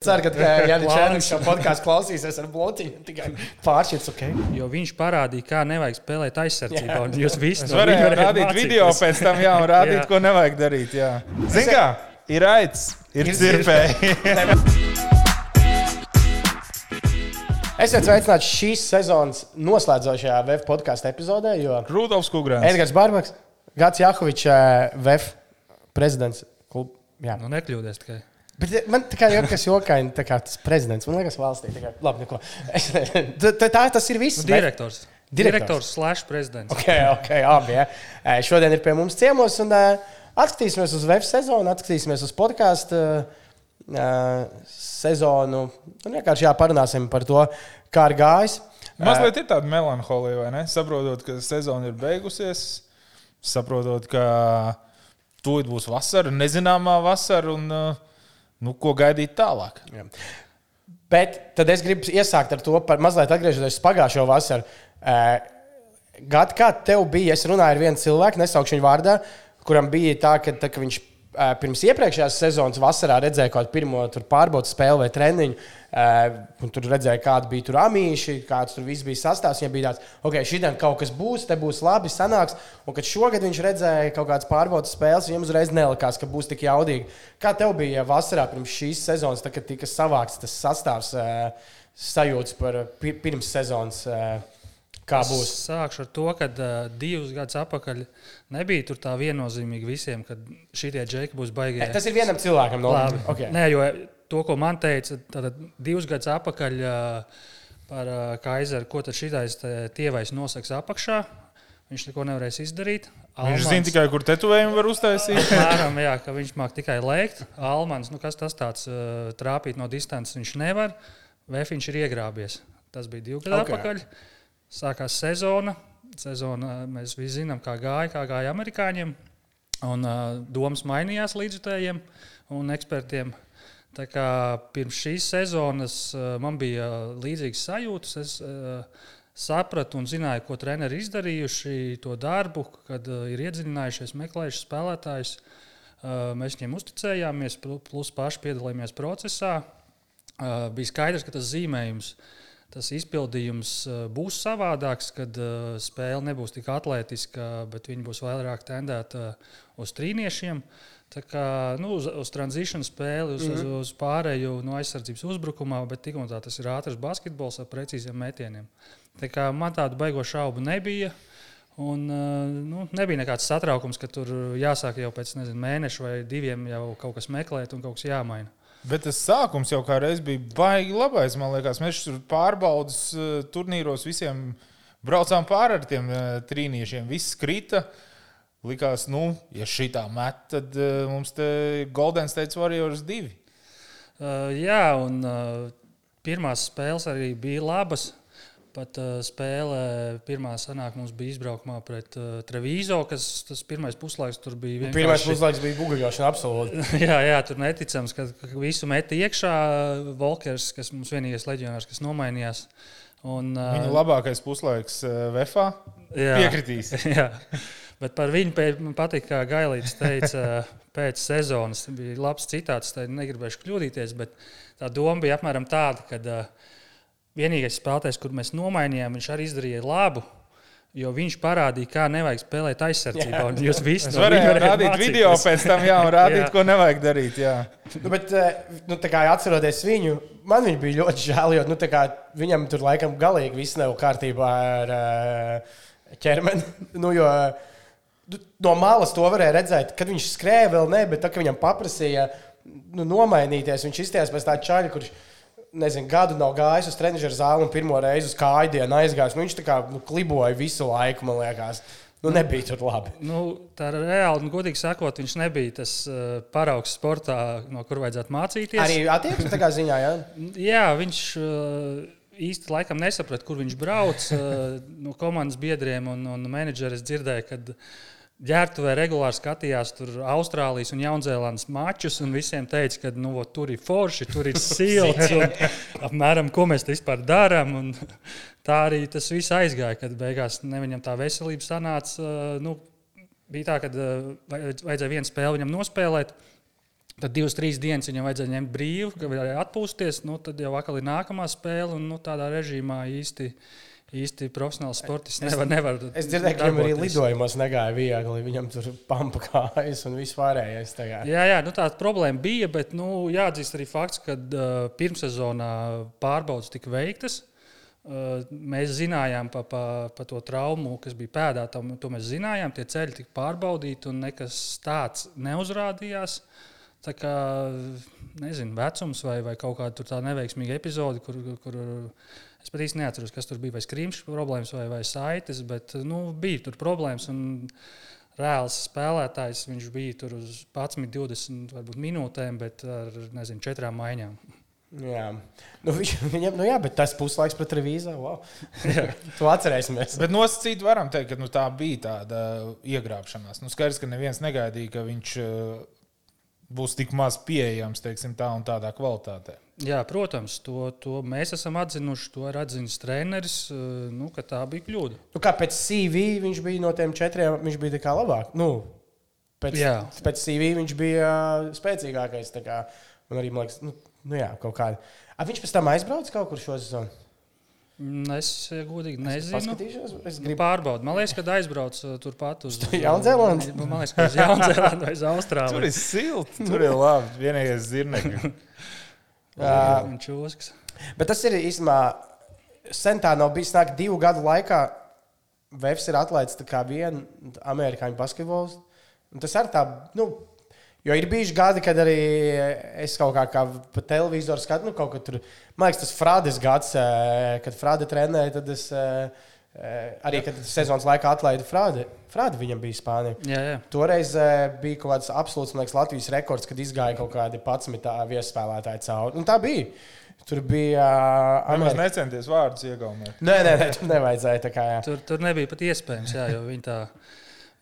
Ceru, ka Jānis Čērnis šo podkāstu klausīsies ar bloķiem. Tikai pāršķirts, ok. Jo viņš parādīja, kā nevajag spēlēt aizsardzībā. un Jūs visi Es varēju rādīt video pēc tam, jā, un rādīt, Jā. ko nevajag darīt. jā. Zini, kā ir raids, ir Ir cirpēji. Esiet sveicināti šīs sezonas noslēdzošajā VF podkāstu epizodē, jo Rudolfs Kungrāns. Edgars Barbaks, Gats Jakovičs, VF prezidents. Klub, jā. Nu, nekļūdies tikai. Bet eh, man tā kā jau kas jokaini, tā kā tas prezidents, man liekas, valstī. Tā kā, labi, neko. Es, tā, tā, tas ir viss. Nu, direktors. Direktors. Direktors slash prezidents. Ok, ok, abi. Ja. Šodien ir pie mums ciemos un atskatīsimies uz web sezonu, atskatīsimies uz podkāstu sezonu. Un vienkārši jā, parunāsim par to, kā ir gājis. Mazliet ir tāda melanholija, vai ne? Saprotot, ka sezona ir beigusies, saprotot, ka tūlīt būs vasara, nezināmā vasara, un uh, nu, ko gaidīt tālāk. Bet tad es gribu iesākt ar to, par mazliet atgriežoties pagājušo vasaru. Uh, Gad, kā tev bija? Es runāju ar vienu cilvēku, nesaukšu viņu vārdā, kuram bija tā, ka, tā, ka viņš pirms iepriekšējās sezonas vasarā redzēja kaut kādu pirmo pārbaudas spēli vai treniņu. Uh, un tur redzēja, kāda bija tur amīši, kāds tur viss bija sastāvs. Viņam bija tāds, ok, šī diena kaut kas būs, te būs labi, sanāks. Un kad šogad viņš redzēja kaut kādas pārbaudas spēles, viņam uzreiz nelikās, ka būs tik jaudīgi. Kā tev bija vasarā pirms šīs sezonas, tad, kad tika savākts tas sastāvs, uh, sajūtas par pi pirms sezonas? Uh, Kā būs? Es sākšu ar to, ka uh, divus gadus atpakaļ nebija tur tā viennozīmīgi visiem, ka šie džeki būs baigti. Tas ir vienam cilvēkam, no Labi. okay. Nē, jo to, ko man teica, tad divus gadus atpakaļ uh, par uh, Kaiseru, ko tad šitais tievais nosaks apakšā. Viņš neko nevarēs izdarīt. Viņš zina tikai, kur tetovējumu var uztaisīt. Apmēram, jā, ka viņš māca tikai lēkt. Almans, nu kas tas tāds uh, trāpīt no distances, viņš nevar. Vēfiņš ir iegrābies. Tas bija divi gadi Ok. okay. atpakaļ. Sākās sezona. Sezona mēs visi zinām, kā gāja, kā gāja amerikāņiem. Un uh, domas mainījās līdzjutējiem un ekspertiem. Tā kā pirms šīs sezonas uh, man bija uh, līdzīgas sajūtas. Es uh, sapratu un zināju, ko treneri izdarījuši, to darbu, kad uh, ir iedziļinājušies, meklējuši spēlētājus. Uh, mēs viņiem uzticējāmies, pl- plus paši piedalījāmies procesā. Uh, bija skaidrs, ka tas zīmējums, tas izpildījums uh, būs savādāks, kad uh, spēle nebūs tik atletiska, bet viņi būs vairāk tendēta uh, uz trīniešiem. Tā kā nu, uz, uz tranzīciju spēli, uz, mm -hmm. uz, uz pārēju no aizsardzības uzbrukumā, bet tik un tā tas ir ātrs basketbols ar precīziem metieniem. Tā kā man tādu baigo šaubu nebija. Un, uh, nu, nebija nekāds satraukums, ka tur jāsāk jau pēc nezinu, mēneša vai diviem jau kaut kas meklēt un kaut kas jāmaina. Bet tas sākums jau kā reiz bija baigi labais. Man liekas, mēs tur pārbaudas eh, turnīros visiem braucām pāri ar tiem eh, trīniešiem. Viss krita. Likās, nu, ja šī tā met, tad uh, mums te ir Golden State Warriors 2. Uh, jā, un uh, pirmās spēles arī bija labas. Pat uh, spēlē pirmā sanāk mums bija izbraukumā pret uh, Trevīzo, kas tas pirmais puslaiks tur bija. vienkārši- Pirmais puslaiks bija buļbuļsāņa, absolūti. jā, jā, tur neticams, ka, ka visu meta iekšā Volkers, kas mums vienīgais leģionārs, kas nomainījās. Un, Viņa labākais puslaiks VFā jā. piekritīs. Jā, bet par viņu patīk, kā Gailīts teica, pēc sezonas bija labs citāts. Tad negribēšu kļūdīties, bet tā doma bija apmēram tāda, ka uh, vienīgais spēlētājs, kur mēs nomainījām, viņš arī izdarīja labu. Jo viņš parādīja, kā nevajag spēlēt aizsardzībā. un Jūs visi viņa varēju varējāt rādīt mācīties. video pēc tam, jā, un rādīt, Jā. ko nevajag darīt. Jā. Nu, bet, eh, nu, tā kā atceroties viņu, man viņa bija ļoti žēl, jo nu, tā kā viņam tur laikam galīgi viss nav kārtībā ar eh, ķermeni. Nu, jo, nu, no malas to varēja redzēt, kad viņš skrēja vēl ne, bet tā, viņam paprasīja nu, nomainīties, viņš izties pēc tā čaļa, kurš nezinu, gadu nav gājis uz treniņu zāli un pirmo reizi uz kāju dienu aizgājis. Nu, viņš tā kā nu, kliboja visu laiku, man liekas. Nu, nebija tur labi. Nu, tā ir reāli, un godīgi sakot, viņš nebija tas uh, paraugs sportā, no kur vajadzētu mācīties. Arī attieksmes tā kā ziņā, jā. Jā, viņš uh, īsti laikam nesaprata, kur viņš brauc. Uh, no komandas biedriem un, un menedžera es dzirdēju, ka ģērbtuvē regulāri skatījās tur Austrālijas un Jaunzēlandes mačus, un visiem teica, ka nu, vo, tur ir forši, tur ir silts, un apmēram ko mēs vispār darām. Tā arī tas viss aizgāja, kad beigās ne viņam tā veselība sanāca. Nu, bija tā, ka vajadzēja vienu spēli viņam nospēlēt. Tad divas, trīs dienas viņam vajadzēja ņemt brīvu, ka varēja atpūsties. Nu, tad jau atkal ir nākamā spēle, un nu, tādā režīmā īsti, īsti profesionāls sportists nevar. nevar Es dzirdēju, ka viņam arī lidojumos negāja viegli. Viņam tur pampa kājas un viss pārējais. Jā, jā nu, tāda problēma bija, bet nu, jāatzīst arī fakts, ka uh, pirmssezonā pārbaudas tika veiktas. Uh, mēs zinājām par pa, pa to traumu, kas bija pēdā. Tam, to mēs zinājām, tie ceļi tika pārbaudīti un nekas tāds neuzrādījās. Tā kā nezinu, vecums vai, vai kaut kāda tur tā neveiksmīga epizode, kur, kur es pat īsti neatceros, kas tur bija. Vai skrīmšs problēmas vai, vai saites, bet nu, bija tur problēmas. Un, reāls spēlētājs. Viņš bija tur uz 11, 20 varbūt, minūtēm, bet ar nezinu, četrām maiņām. Jā, nu, viņš, viņam, nu, jā bet tas puslaiks pret revīziju. Wow. to atcerēsimies. Bet nosacīt varam teikt, ka nu, tā bija tāda iegrābšanās. Nu, skaidrs, ka neviens negaidīja, ka viņš uh, būs tik maz pieejams teiksim, tā un tādā kvalitātē. Jā, protams, to, to mēs esam atzinuši. To ir atzinis treneris, eh, nu, ka tā bija kļūda. Nu, kā pēc CV viņš bija no tiem četriem, viņš bija kā labāk. Nu, pēc, Jā. pēc CV viņš bija spēcīgākais. tā Kā, un arī, man liekas, nu, nu jā, kaut kāda. A, viņš pēc tam aizbrauca kaut kur šo sezonu. Mm, Es godīgi nezinu. Paskatīšos, es Nu, gribu. Pārbaudīt. Man liekas, ka aizbrauc uh, turpat uz Jaunzēlandi? Man liekas, ka uz Jaunzēlandu vai uz Tur Austrāliju. ir silti, tur ir labi. Vienīgais zirnekļi. Viņš čūskas. Bet tas ir īstenībā sen tā nav bijis. Nāk divu gadu laikā Vēfs ir atlaists viena amerikāņu basketbols. Un tas arī tā, nu, jo ir bijuši gadi, kad arī es kaut kā, kā pa televizoru skatu, nu, kaut kā tur, man liekas, tas Frādes gads, eh, kad Frāde trenēja, tad es eh, arī, kad sezonas laikā atlaidu Frādi, Frādi viņam bija Spānija. Jā, jā. Toreiz eh, bija kaut kāds absolūts liekas, Latvijas rekords, kad izgāja kaut kādi 11 viesspēlētāji cauri. Un tā bija. Tur bija. Uh, Nemaz necenties vārdus iegaumēt. Nē, nē, nē, tur nevajadzēja. Kā, jā. Tur, tur nebija pat iespējams, jā, jo viņa tā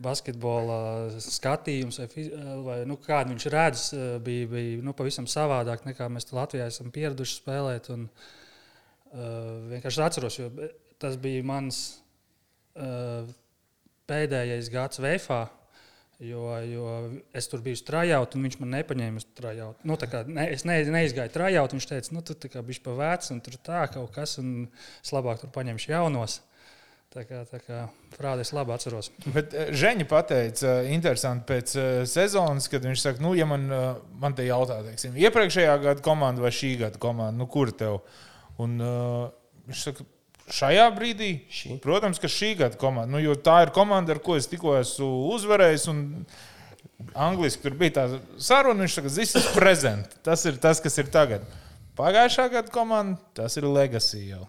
basketbola skatījums, vai, vai nu, kādu viņš redz, bija, bija nu, pavisam savādāk nekā mēs te Latvijā esam pieraduši spēlēt. Un, uh, vienkārši atceros, jo tas bija mans uh, pēdējais gads VFā. Jo, jo es tur biju strādājot, un viņš man nepaņēma trajautu. Nu, ne, es ne, neizgāju trajautu, viņš teica, nu, tu biji pa vecu, un tur tā kaut kas, un es labāk tur paņemšu jaunos. Tā kā, tā kā frāde es labi atceros. Bet eh, Žeņa pateica, eh, interesanti pēc sezonas, kad viņš saka, nu, ja man, man te jautā, teiksim, iepriekšējā gada komanda vai šī gada komanda, nu, kur tev? Un uh, viņš saka, šajā brīdī, Šī. protams, ka šī gada komanda, nu, jo tā ir komanda, ar ko es tikko esmu uzvarējis. Un, Angliski tur bija tā saruna, viņš saka, this is present. Tas ir tas, kas ir tagad. Pagājušā gada komanda, tas ir legacy jau.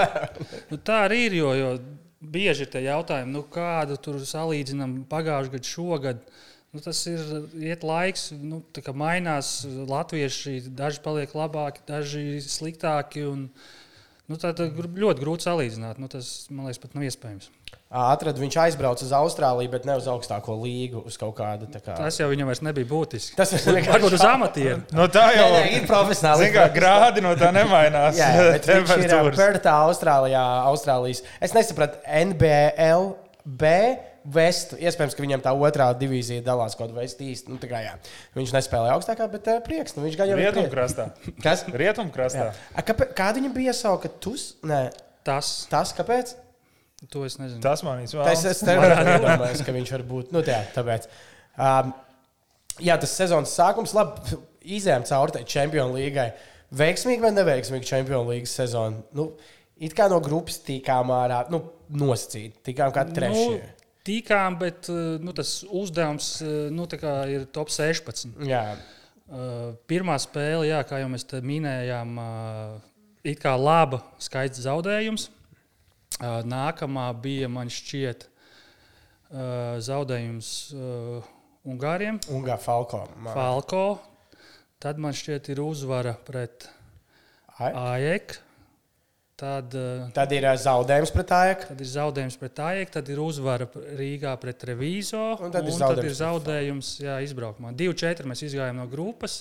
Nu, tā arī ir, jo, jo bieži ir tie jautājumi, nu, kādu tur salīdzinām pagājušā gada, šogad. Nu, tas ir iet laiks, nu, mainās latvieši. Daži paliek labāki, daži sliktāki. Un, nu, tā ir ļoti grūti salīdzināt. Nu, tas, man liekas, pat nav iespējams. Atradu, viņš aizbrauca uz Austrāliju, bet ne uz augstāko līgu, uz kaut kādu tā kā. Tas jau viņam vairs nebija būtiski. Tas ir Varbūt uz amatieru. No tā jau Nē, nē, ir profesionāli. Kā, grādi no tā nemainās. Jā, viņš ir. Pertā, Austrālijā, Austrālijas. Es nesapratu, NBL, B, Vestu. Iespējams, ka viņam tā otrā divīzija dalās kaut veidā īsti. Nu, kā, jā. viņš nespēlēja augstākā, bet uh, prieks. Nu, viņš gan jau ir. Rietumkrastā. Kas? Rietumkrastā. Kāpēc, kādu viņam bija jāsauka? Tus? Nē, Tas, tas kāpēc? to es nezinu. Tas manīs Tas vēl. es nedomāju, ka viņš var būt. Nu, tā, tāpēc. Um, jā, tas sezonas sākums, labi, izējām cauri tai Champions League. Veiksmīgi vai neveiksmīgi Champions League sezona? Nu, it kā no grupas tikām ārā, nu, nosacīti, tikām kā trešie. Nu, Tikām, bet uh, nu, tas uzdevums uh, nu, ir top 16. Jā, Uh, Pirmā spēle, jā, kā jau mēs minējām, it kā laba skaits zaudējums. Nākamā bija, man šķiet, zaudējums Ungāriem, un kā Falko. Falko. Tad man šķiet, ir uzvara pret. AEK. Tad, uh, Tad ir zaudējums pret AEK. tad ir zaudējums pret AEK, tad ir uzvara Rīgā pret Revīzo. Un tad ir tad zaudējums ir zaudējums jā, izbraukumā. 2-4 mēs izgājām no grupas.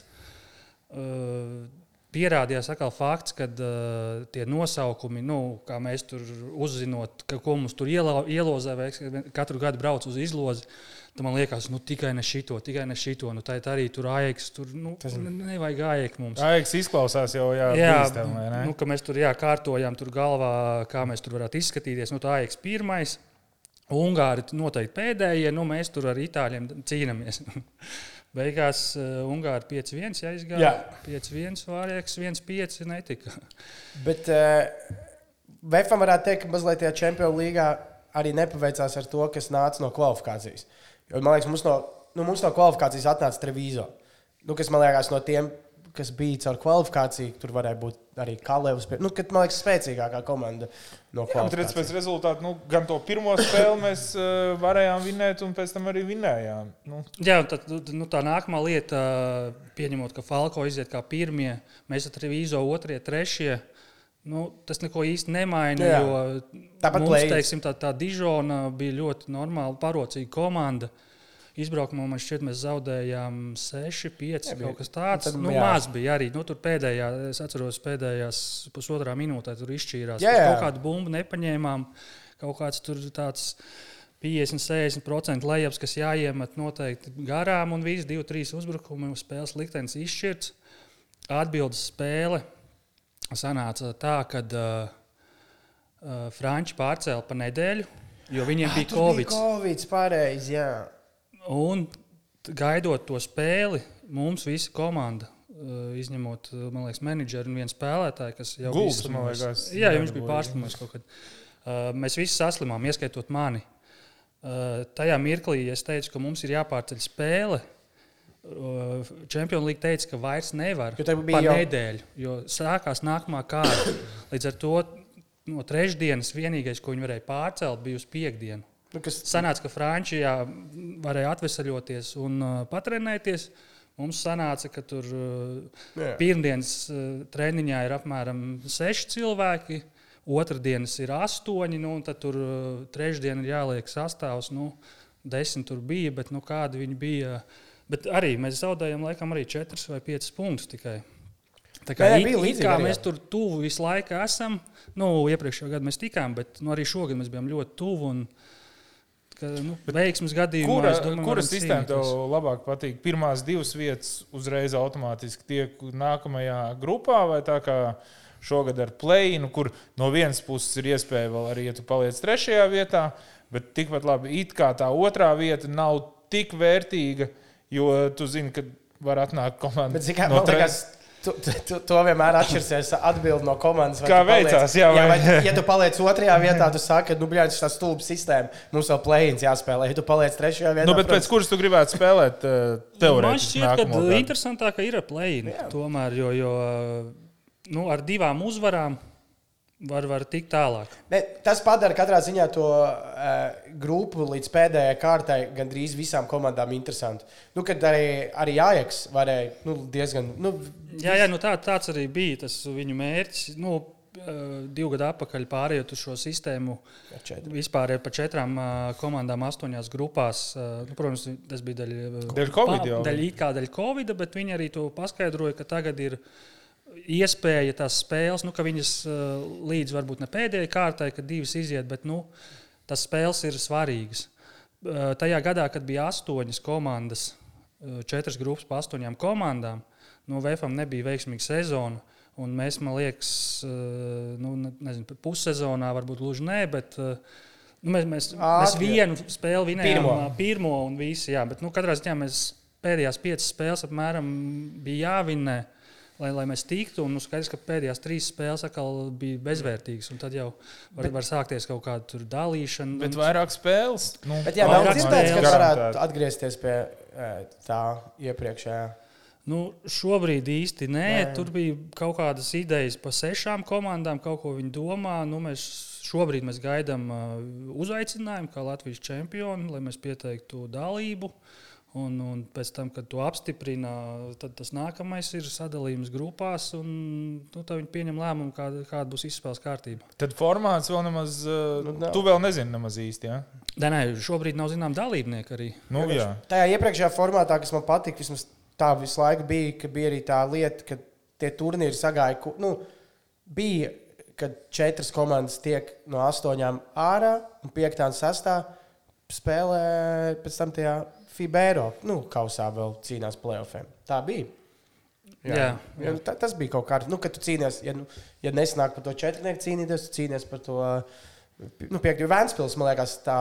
Uh, pierādījās atkal fakts, ka uh, tie nosaukumi, nu, kā mēs tur uzzinot, ka, ko mums tur ielo, ielozē, vai katru gadu brauc uz izlozi. Tad man liekas, nu, tikai ne šito, tikai ne šito. Nu, tā ir arī tur ājēks, tur nu, Tas... nevajag ājēkt mums. Ājēks izklausās jau, jā, jā bīstam, ne? Nu, ka mēs tur, jā, kārtojām tur galvā, kā mēs tur varētu izskatīties. Nu, tā ājēks pirmais. Ungāri noteikti pēdējie, nu, mēs tur ar itāļiem cīnāmies. Beigās uh, Ungāri 5-1 aizgāja. 5-1 vārīgs, 1-5 netika. Bet uh, Vēfam varētu teikt, ka mazliet tajā Champions līgā arī nepaveicās ar to, kas nāca no kvalifikācijas. Jo, man liekas, mums no, nu, mums no kvalifikācijas atnāca Trevizo. Nu, kas man liekas no tiem kas bija caur kvalifikāciju, tur varēja būt arī Kalevs. Nu, kad, man liekas, spēcīgākā komanda no kvalifikācijas. Pēc rezultātu, nu, gan to pirmo spēli mēs uh, varējām vinēt, un pēc tam arī vinējām. Nu. Jā, un tad, nu, tā nākamā lieta, pieņemot, ka Falko iziet kā pirmie, mēs ar Trevīzo otrie, trešie. Nu, tas neko īsti nemaina. Jā. Tāpat mums, teiksim, tā, tā Dižona bija ļoti normāla, parocīga komanda. Izbraukumā man šķiet, mēs zaudējām 6, 5, jā, kaut kas tāds. Tad, nu, jā. maz bija arī. Nu, tur pēdējā, es atceros, pēdējās pusotrā minūtē tur izšķīrās. Jā, jā. Kaut kādu bumbu nepaņēmām, kaut kāds tur tāds. 50-60% lejups, kas jāiemet noteikti garām, un viss 2-3 uzbrukumi un spēles liktenis izšķirts. Atbildes spēle sanāca tā, ka uh, uh, Franči pārcēla pa nedēļu, jo viņiem ah, bija Covid. Bija COVID pareizi, jā. Un gaidot to spēli, mums visa komanda, eh, izņemot, eh, man liekas, menedžeri un viens spēlētājs, kas jau bija saslimis. Jā, viņš bija pārslimojis kaut kad. Eh, mēs visi saslimām, ieskaitot mani. Tajā mirklī es teicu, ka mums ir jāpārceļ spēle. Čempionu līnija teica, ka vairs nevar par jau... nedēļu, jo sākās nākamā kārta. Līdz ar to no trešdienas vienīgais, ko viņi varēja pārcelt, bija uz piekdienu. Nu, kas... Sanāca, ka Frančijā varēja atvesaļoties un uh, patrenēties. Mums sanāca, ka tur uh, pirmdienas uh, treniņā ir apmēram seši cilvēki, otrdienas ir astoņi, nu, un tad tur uh, trešdien ir jāliek sastāvs. Nu, desmit tur bija, bet nu, kādi viņi bija. Bet arī mēs zaudējām laikam arī 4 vai 5 punktus tikai. Tā kā, jā, it, it kā mēs tur tuvu visu laiku esam, nu, iepriekšējā gadā mēs tikām, bet nu, arī šogad mēs bijām ļoti tuvu. Un, ka nu, veiksmes gadījumā. Kura, domāju, kura sistēma tev labāk patīk? Pirmās divas vietas uzreiz automātiski tiek nākamajā grupā vai tā kā šogad ar plēnu, kur no vienas puses ir iespēja vēl arī, ja tu paliec trešajā vietā, bet tikpat labi, it kā tā otrā vieta nav tik vērtīga, jo tu zini, ka var atnākt komanda. Bet, zikā, no trešās Tu, tu, to vienmēr atšķirsies atbildi no komandas. Kā veicās, jā, vai... jā, vai, ja tu paliec otrajā vietā, tu saki, ka, nu, bļāļ, šī stulba sistēma, mums vēl plēņas jāspēlē. Ja tu paliec trešajā vietā, nu, bet protams... pēc kuras tu gribētu spēlēt, uh, teorētiski? Man šķiet, ka interesantāk ir plēņi. Tomēr, jo, jo nu, ar divām uzvarām var, var tikt tālāk. Ne, tas padara katrā ziņā to uh, grupu līdz pēdējai kārtai gandrīz visām komandām interesantu. Nu, kad arī, arī Jānis varēja nu, diezgan. Nu, jā, jā nu tā, tāds arī bija tas viņu mērķis. Nu, uh, Divu gadu atpakaļ pārējot uz šo sistēmu, vispār par četrām uh, komandām, astoņās grupās. Nu, protams, tas bija daļa, daļa Covid. Pa, daļa, kā daļa Covid, bet viņi arī to paskaidroja, ka tagad ir ielikās iespēja tās spēles, nu, ka viņas uh, līdz varbūt ne pēdējai kārtai, kad divas iziet, bet nu, tas spēles ir svarīgas. Uh, tajā gadā, kad bija astoņas komandas, uh, četras grupas pa astoņām komandām, no VFM nebija veiksmīga sezona. Un mēs, man liekas, nu, nezinu, pussezonā varbūt gluži nē, bet nu, mēs, mēs, Ātri. mēs vienu spēli vinējām, pirmo, pirmo un visi. Jā, bet nu, katrā ziņā mēs pēdējās piecas spēles apmēram bija jāvinnē. Uh, lai, lai mēs tiktu. Un nu, skaidrs, ka pēdējās trīs spēles atkal bija bezvērtīgas. Tad jau var, bet, var sākties kaut kāda dalīšana. Bet un... vairāk spēles. Nu, bet jā, nav dzirdēts, ka varētu atgriezties pie tā iepriekšējā. Nu, šobrīd īsti nē. nē. Tur bija kaut kādas idejas par sešām komandām, kaut ko viņi domā. Nu, mēs šobrīd mēs gaidām uh, uzaicinājumu kā Latvijas čempioni, lai mēs pieteiktu dalību. Uh, Un, un pēc tam, kad to apstiprina, tad tas nākamais ir sadalījums grupās, un nu, tad viņi pieņem lēmumu, kāda, kāda būs izspēles kārtība. Tad formāts vēl nemaz, uh, nu, nav. tu vēl nezini nemaz īsti. Ja? Nē, nē, šobrīd nav zinām dalībnieki arī. Nu, jā. Tajā iepriekšējā formātā, kas man patika, vismaz tā visu laiku bija, ka bija arī tā lieta, ka tie turnīri sagāja. Nu, bija, kad četras komandas tiek no astoņām ārā, un piektā un sestā spēlē pēc tam tajā FIBA Eiropā. Nu, kausā vēl cīnās playoffiem. Tā bija. Jā, Jā, jā. jā. Tā, tas bija kaut kāds, nu, kad tu cīnies, ja, nu, ja nesanāk par to četrnieku cīnīties, tu cīnies par to. Nu, Piektajā Vēnspils, man liekas, tā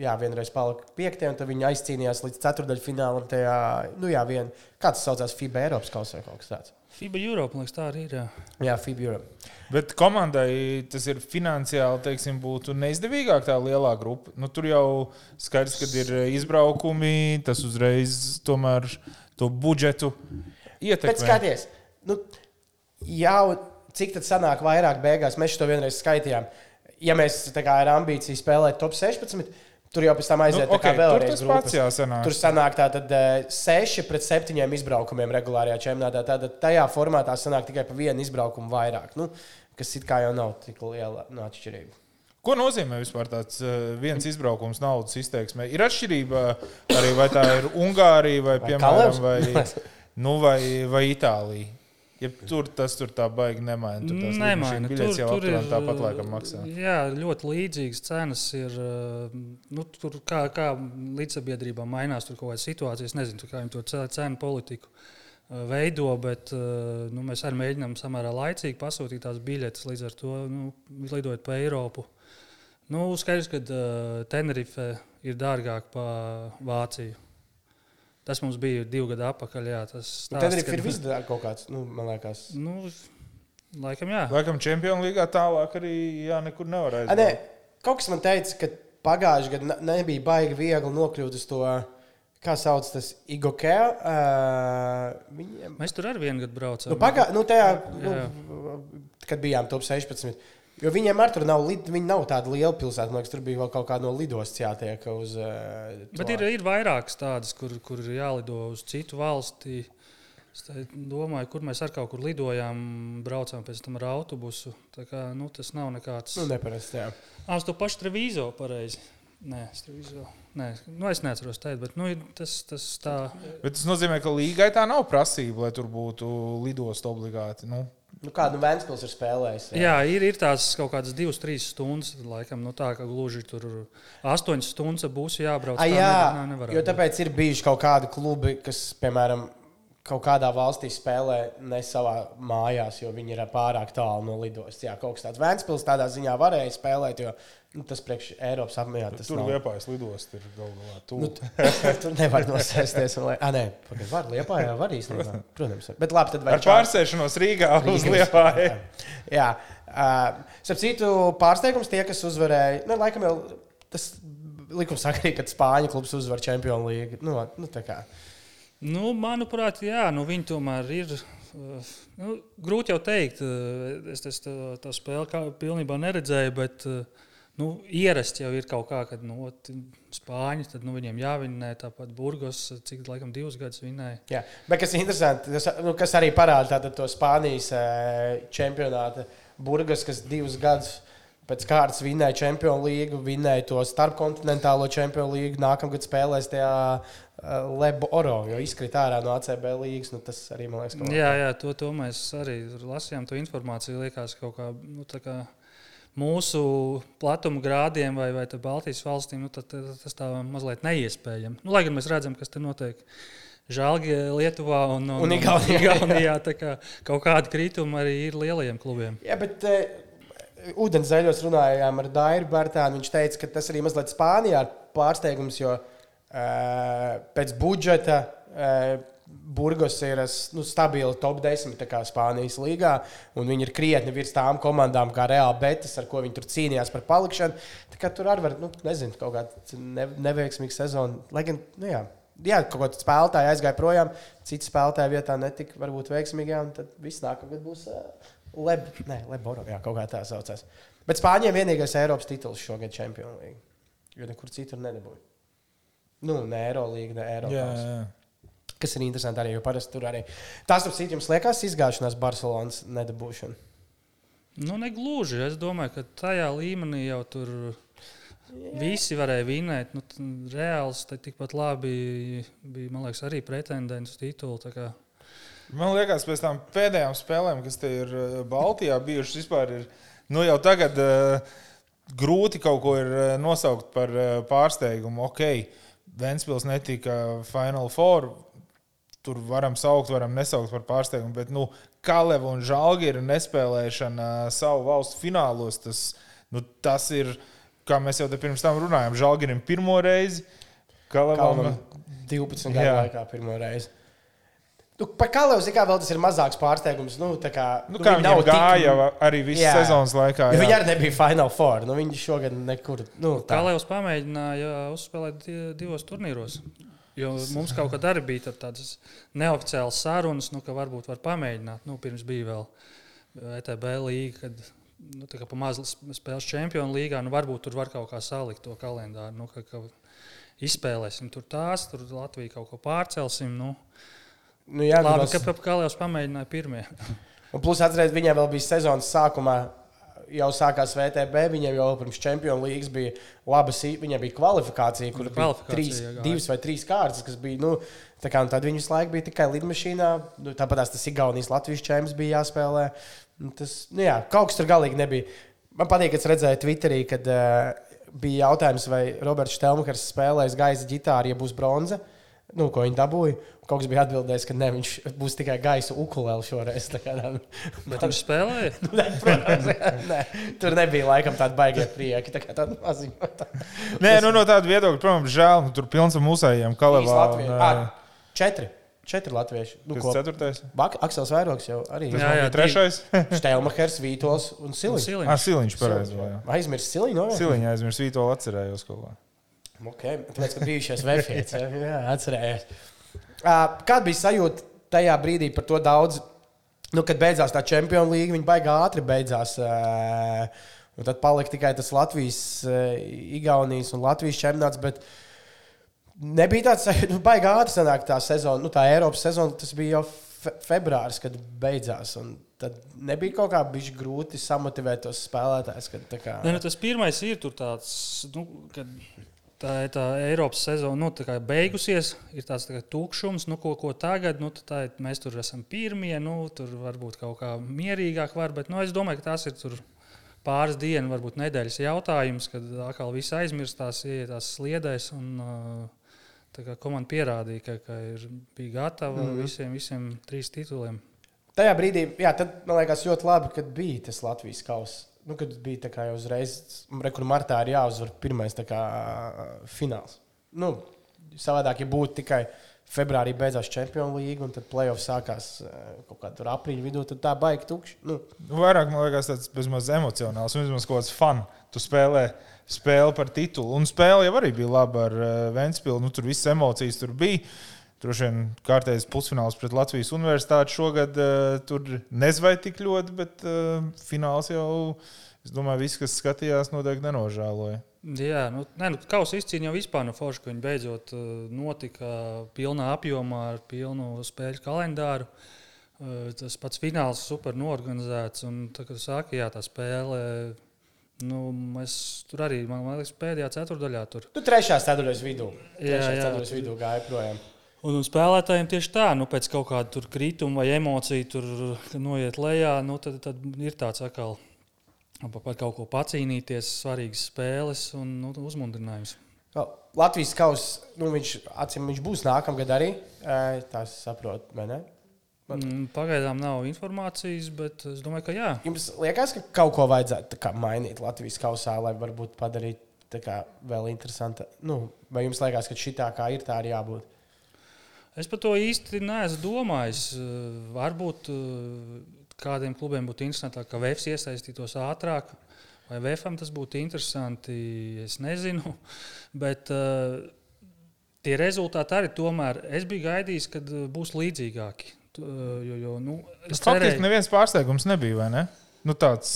jā, vienreiz palika piektajā, un tad viņi aizcīnījās līdz ceturdaļfinālam. Tajā, nu, jā, vien, kā tas saucās, FIBA Eiropas kausā vai kaut kas tāds. FIBA Europe, liekas, tā arī ir. Jā. Jā, FIBA Europe. Bet komandai tas ir finansiāli, teiksim, būtu neizdevīgāk tā lielā grupa. Nu, tur jau skaidrs, ka ir izbraukumi, tas uzreiz tomēr to budžetu Bet ietekmē. skaties, nu, jau cik tad sanāk vairāk beigās, mēs to vienreiz skaitījām. Ja mēs tā kā ar ambīciju spēlēt top 16, tur jau pēc tam aiziet Nu, okay, ok, vēlreiz. tur pats jāsanāk. Tur sanāk tātad 6 pret 7 izbraukumiem regulārajā čempionātā. Tātad tajā formātā sanāk tikai pa vienu izbraukumu vairāk. Nu, kas it kā jau nav tik liela nu, atšķirība. Ko nozīmē vispār tāds uh, viens izbraukums naudas izteiksmē? Ir atšķirība arī, vai tā ir Ungārija vai, Vai piemēram, Kalevs? vai, nu, vai, vai Itālija. Ja tur tas tur tā baigi nemaina. Tur tās Nemaina. biļetes jau tur ir tāpat laikam maksā. Jā, ļoti līdzīgas cenas ir. eh, Nu, tur kā, kā līdzsabiedrībā mainās tur kaut kāda situācija. Es nezinu, kā viņi to ce- cenu politiku eh, veido, bet nu, mēs arī mēģinām samērā laicīgi pasūtīt tās biļetes. Līdz ar to nu, lidojot pa Eiropu. Nu, skaidrs, ka uh, Tenerife ir dārgāk par Vāciju. Tas mums bija divi gadi atpakaļ. Jā, tas Nu, Tad arī stāsts, ir kad- viss kaut kāds, nu, man liekas. Nu, laikam, jā. Laikam, Čempionu līgā tālāk arī jā, nekur nevar A, nē, aiziet. kaut kas man teica, ka pagājušajā gadā ne- nebija baigi viegli nokļūt uz to, kā sauc tas Igokē. Uh, viņiem Mēs tur arī vienu gadu braucām. Nu, pagā, nu, tajā, Jā. nu, kad bijām top 16. Jo viņiem ar tur nav, viņi nav tāda liela pilsēta. Man liekas, tur bija vēl kaut kāda no lidostas jātiek uz. Uh, Bet ir, ir vairākas tādas, kur, kur ir jālido uz citu valsti. Es domāju, kur mēs ar kaut kur lidojām, braucām pēc tam ar autobusu. Tā Kā, nu, tas nav nekāds. Nu, neparasti, jā. Ah, uz to pašu Trevizo pareizi. Nē, Trevizo. Nē, nu, es neatceros teikt, bet nu, tas, tas tā. Bet tas nozīmē, ka līgai tā nav prasība, lai tur būtu lidosta obligāti. Nu, Nu, kādu Vēnspils ir spēlējis? Jā, ir, ir tās kaut kādas divas, trīs stundas. Laikam, nu, tā kā gluži tur astoņas stundas būs jābrauc. A, Tā jā, ne- ne- jo tāpēc ir bijuši kaut kādi klubi, kas, piemēram, kaut kādā valstī spēlē ne savā mājās, jo viņi ir pārāk tālu no lidostas. Jā, kaut kas tāds Vēnspils tādā ziņā varēja spēlēt, jo nu, tas priekš Eiropas apmērā tas tur nav. liepājas lidosta ir galu galā. Nu, tuvu. t- tur nevar nosēsties. Lai... Ah, nē, pagaid, var liepā, jā, var īstenībā. Protams, bet labi, tad vai Ar pārsēšanos Rīgā uz liepāju. Jā, uh, starp citu, pārsteigums tie, kas uzvarēja, nu, laikam jau tas likums saka, arī, ka Spāņu klubs uzvar Champions League. Nu, nu, tā kā. Nu, manuprāt, jā, nu, viņi tomēr ir. Nu, grūti jau teikt, es, es to, to spēli kā, pilnībā neredzēju, bet uh, nu, ierasts jau ir kaut kā, kad nu, spāņi, tad nu, viņiem jāvinnē tāpat Burgos, cik laikam divus gadus vinnēja. Jā, bet kas ir interesanti, tas, nu, kas arī parāda tātad to Spānijas čempionāta Burgas, kas divus gadus pēc kārtas vinnēja Champions League, vinnēja to starpkontinentālo Champions League, nākamgad spēlēs tajā uh, Lebo Oro, jo izkrita ārā no ACB līnijas. Nu, tas arī man liekas, ka Jā, jā to, to mēs arī lasījām. To informāciju liekas kaut kā. Nu, kā Mūsu platuma grādiem vai, vai Baltijas valstīm nu, tad, tad, tas tā mazliet neiespējami. Nu, lai gan mēs redzam, kas tur notiek. Žēlgi Lietuvā un, Un Igaunijā, jā. Igaunijā tā kā kaut kāda krituma arī ir lielajiem klubiem. Jā, bet uh, ūdens zaļos runājām ar Dairu Bārtānu. Viņš teica, ka tas arī mazliet Spānijā ir pārsteigums, jo uh, pēc budžeta uh, Burgos ir nu, stabili top 10 tā kā Spānijas līgā, un viņi ir krietni virs tām komandām, kā Reāla Betis, ar ko viņi tur cīnījās par palikšanu. Tur arī var, nu, nezinu, kaut kāda ne, neveiksmīga sezona. Lai gan, nu, jā. Jā, kaut kāda spēlētāja aizgāja projām, cits spēlētāja vietā netika varbūt veiksmīgā, un tad viss nākamgad būs uh, Leb, ne, Leboro, jā, kaut kā tā saucās. Bet Spāņiem vienīgais Eiropas tituls šogad Champions League. Jo nekur citur nedabūja. Nu, ne Eirolanda, ne Jā, Eiropas. jā. Kas ir interesanti arī, jo parasti tur arī. Tas, ap citu, jums liekas izgāšanās Barcelonas nedabūšana. Nu, negluži. Es domāju, ka tajā līmenī jau tur visi varēja vinēt. Nu, Reāls tikpat labi bija, man liekas, arī pretendents uz titulu. Man liekas, pēc tam pēdējām spēlēm, kas te ir eh, Baltijā bijušas, vispār ir nu, jau tagad uh, grūti kaut ko ir eh, nosaukt par uh, pārsteigumu. Ok, Ventspils netika Final Four. Tur varam saukt, varam nesaukt par pārsteigumu, bet nu, Kaleva un Žalgira nespēlēšana savu valstu finālos, tas, nu, tas ir, kā mēs jau pirms tam runājām, Žalgirim pirmo reizi. Kalevam 12 gadu laikā pirmo reizi. Nu, par Kalnu zinu, vēl tas ir mazāks pārsteigums. Nu, kā, nu, nu, kā viņam gāja tik... arī visas jā. sezonas laikā. Jā. Viņa arī nebija Final Four. Nu, viņš šogad nekur. Nu, Kalns pamēģināja uzspēlēt divos turnīros. Jo mums kaut kad arī bija tādas neoficiālas sarunas, nu, ka varbūt var pamēģināt. Nu, pirms bija vēl ETB līga, kad nu, tā kā pa mazu spēles čempionu līgā, nu, varbūt tur var kaut kā salikt to kalendāru. Nu, ka, ka izspēlēsim tur tās, tur Latviju kaut ko pārcelsim. Nu, Nu, jā, Labi, tas... ka Kalniņš pamēģināja pirmie. Un plus atcerieties, viņiem vēl bija sezonas sākumā. Jau sākās VTB, viņiem jau pirms Champions League bija laba, viņiem bija kvalifikācija, kur bija trīs, jā, divas vai trīs kārtas, kas bija. Nu, kā, tad viņi visu laiku bija tikai lidmašīnā. Nu, tāpat tas Igaunijas Latvijas čempions bija jāspēlē. Nu, tas, nu, jā, kaut kas tur galīgi nebija. Man patīk, ka redzēju Twitterī, kad uh, bija jautājums, vai Roberts Štelmakers spēlēs gaisa ģitāru, ja būs bronza. Nu, ko viņi dabūja? Kaut kas bija atbildējis, ka ne, viņš būs tikai gaisa ukulēle šoreiz. Kā, Bet viņš spēlēja? ne, protams, ne, tur nebija laikam tāda baigta prieka. Tā kā tāda maziņa. Tā. Nē, nu, no tāda viedokļa, protams, žēl. Nu, tur pilns ar mūsējiem. Kalevā. Un, uh... Četri. Četri latvieši. Nu, Kas ceturtais? Bak, Aksels Vairoks jau arī. Jā, jā, trešais. Štelmahers, Vītols un Siliņš. Siliņš. Ah, Siliņš pareizi. Aizmirst Siliņu? Siliņš aizmirst Vītolu atcerējos kaut ko. Okay. Tāpēc, ka bijušais Vēfietis. Jā, atcerējos. Kāda bija sajūta tajā brīdī par to daudz? Nu, kad beidzās tā Champions League, viņa baigā ātri beidzās. Un tad palika tikai tas Latvijas, Igaunijas un Latvijas čempionāts. Bet nebija tāds, nu, baigā ātri sanāk tā sezona, nu, tā Eiropas sezona. Tas bija jau fe februāris, kad beidzās. Un tad nebija kaut kā grūti samotivēt tos spēlētājus. Kad, kā... ne, nu, tas pirmais ir tāds, nu, kad tā ir tā Eiropas sezona, nu, tā beigusies, ir tāds tā tukšums, nu, ko, ko tagad, nu, tā ir, mēs tur esam pirmie, nu, tur varbūt kaut kā mierīgāk var, bet, nu, es domāju, ka tas ir tur pāris dienu, varbūt nedēļas jautājums, kad atkal viss aizmirstās, ietās sliedēs, un kā komanda pierādīja, ka, ka ir, bija gatava mm -hmm. visiem, visiem trīs tituliem. Tajā brīdī, jā, tad man liekas ļoti labi, kad bija tas Latvijas kausa nu, kad bija jau uzreiz, kur martā ir jāuzvar pirmais kā, fināls. Nu, savādāk, ja būtu tikai februārī beidzās Champions League, un tad playoffs sākās kaut kādā aprīļa vidū, tad tā baigi tukši. Nu. Vairāk man liekas, tas bezmaz emocionāls, vismaz kaut kāds fun. Tu spēlē spēli par titulu, un spēle jau arī bija laba ar uh, Ventspilu. Nu, tur viss emocijas tur bija. Droši vien kārtējs pusfināls pret Latvijas universitāti šogad uh, tur nezvai tik ļoti, bet uh, fināls jau, es domāju, viss, kas skatījās, noteikti nenožēloja. Jā, nu, ne, nu, kausa izcīņa jau vispār no forša, ka viņi beidzot uh, notika pilnā apjomā ar pilnu spēļu kalendāru. Uh, tas pats fināls super norganizēts, un tā, kā saka, jā, tā spēle. Nu, mēs tur arī, man liekas, pēdējā ceturdaļā tur. Tu trešā ceturdaļas vidū. Trešā jā, jā, ceturdaļas vidū gāja projām. Un spēlētājiem tieši tā, nu, pēc kaut kāda krituma vai emociju tur noiet lejā, nu, tad, tad ir tāds atkal par kaut ko pacīnīties, svarīgas spēles un nu, uzmundrinājums. Latvijas kausa, nu, viņš, acīm, viņš būs nākamgad arī. Tas saprot, vai ne? Bet... Mm, pagaidām nav informācijas, bet es domāju, ka jā. Jums liekas, ka kaut ko vajadzētu kā, mainīt Latvijas kausā, lai varbūt padarītu kā, vēl interesantu. Nu, vai jums liekas, ka šī tā kā ir, tā arī jābūt? Es par to īsti neesmu domājis. Varbūt eh, kādiem klubiem būtu interesantāk, ka VFS iesaistītos ātrāk. Vai VFM tas būtu interesanti, es nezinu. Bet uh, tie rezultāti arī tomēr es biju gaidījis, ka eh, būs līdzīgāki. Jo, jo, nu, Faktiski cerēju... neviens pārsteigums nebija, vai ne? Nu, tāds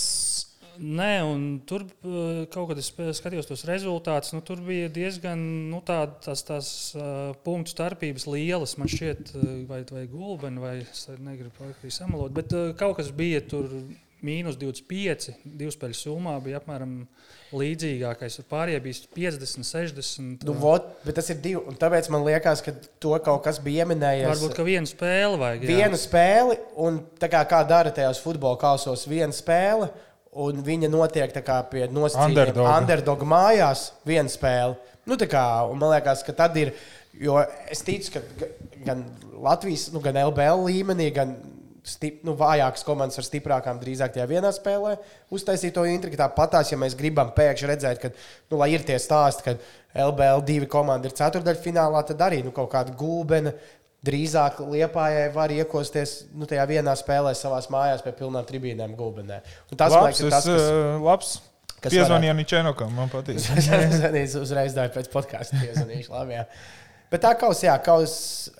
Nē, un tur eh, kaut kad es skatījos tos rezultātus. Nu, tur bija diezgan nu, tā, tās, tās uh, punktu starpības lielas. Man šķiet, vai, vai gulbeni, vai es negribu samalot. Bet uh, kaut kas bija tur mīnus 25, divu spēļu summā bija apmēram līdzīgākais. Pārējie bija 50, 60. Nu, vot, bet tas ir divi. un Tāpēc man liekas, ka to kaut kas bija ieminējies. Varbūt ka vienu spēli vajag. jā. Vienu spēli, un tā kā, kā dara tajos futbola kausos, viena spēle, un viņa notiek pie nosacījuma Underdoga. underdog mājās, viena spēle. Nu, kā, man liekas, ka tad ir, jo es ticu, ka ga- gan Latvijas, nu, gan LBL līmenī, gan stip, nu, vājākas komandas ar stiprākām drīzāk tajā vienā spēlē uztaisīt to intrigu. Tāpatās, ja mēs gribam pēkšņi redzēt, ka, nu, lai ir tie stāsti, ka LBL divi komandi ir ceturdaļfinālā, tad arī nu, kaut kāda gulbena. Drīzāk Lietuvai var iekosties nu, tajā vienā spēlē savā mājās pie pilnām tribīnēm gulbenē. Un tas man labs, liekas, ir tas, kas uh, labs. kas Piezvanīja Ničenokam, man patīk. Es uzreiz daļu pēc podkāstu piezvanīšu. Labi, jā. Bet tā kaus, jā, kaus.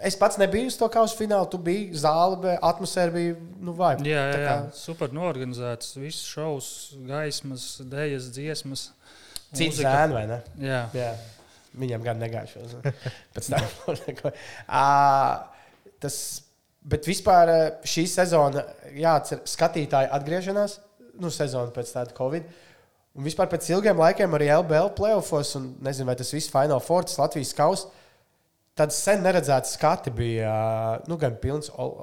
Es pats nebiju uz to kausa finālu. Tu biji zāle, bet atmosfēra bija nu, vajag. Jā, jā, jā. super norganizēts. Viss šovs, gaismas, dēļas, dziesmas. Cits zēns, vai ne? Jā, Jā. Viņam gan negājušos. Pēc tam. Ā, tas, bet vispār ā, šī sezona, jāatcer, skatītāji atgriešanās, nu, sezona pēc tāda Covid. Un vispār pēc ilgiem laikiem arī LBL playoffs, un nezinu, vai tas viss Final Four, tas Latvijas kausa. Tad sen neredzēts skati bija nu, gan pilns ol,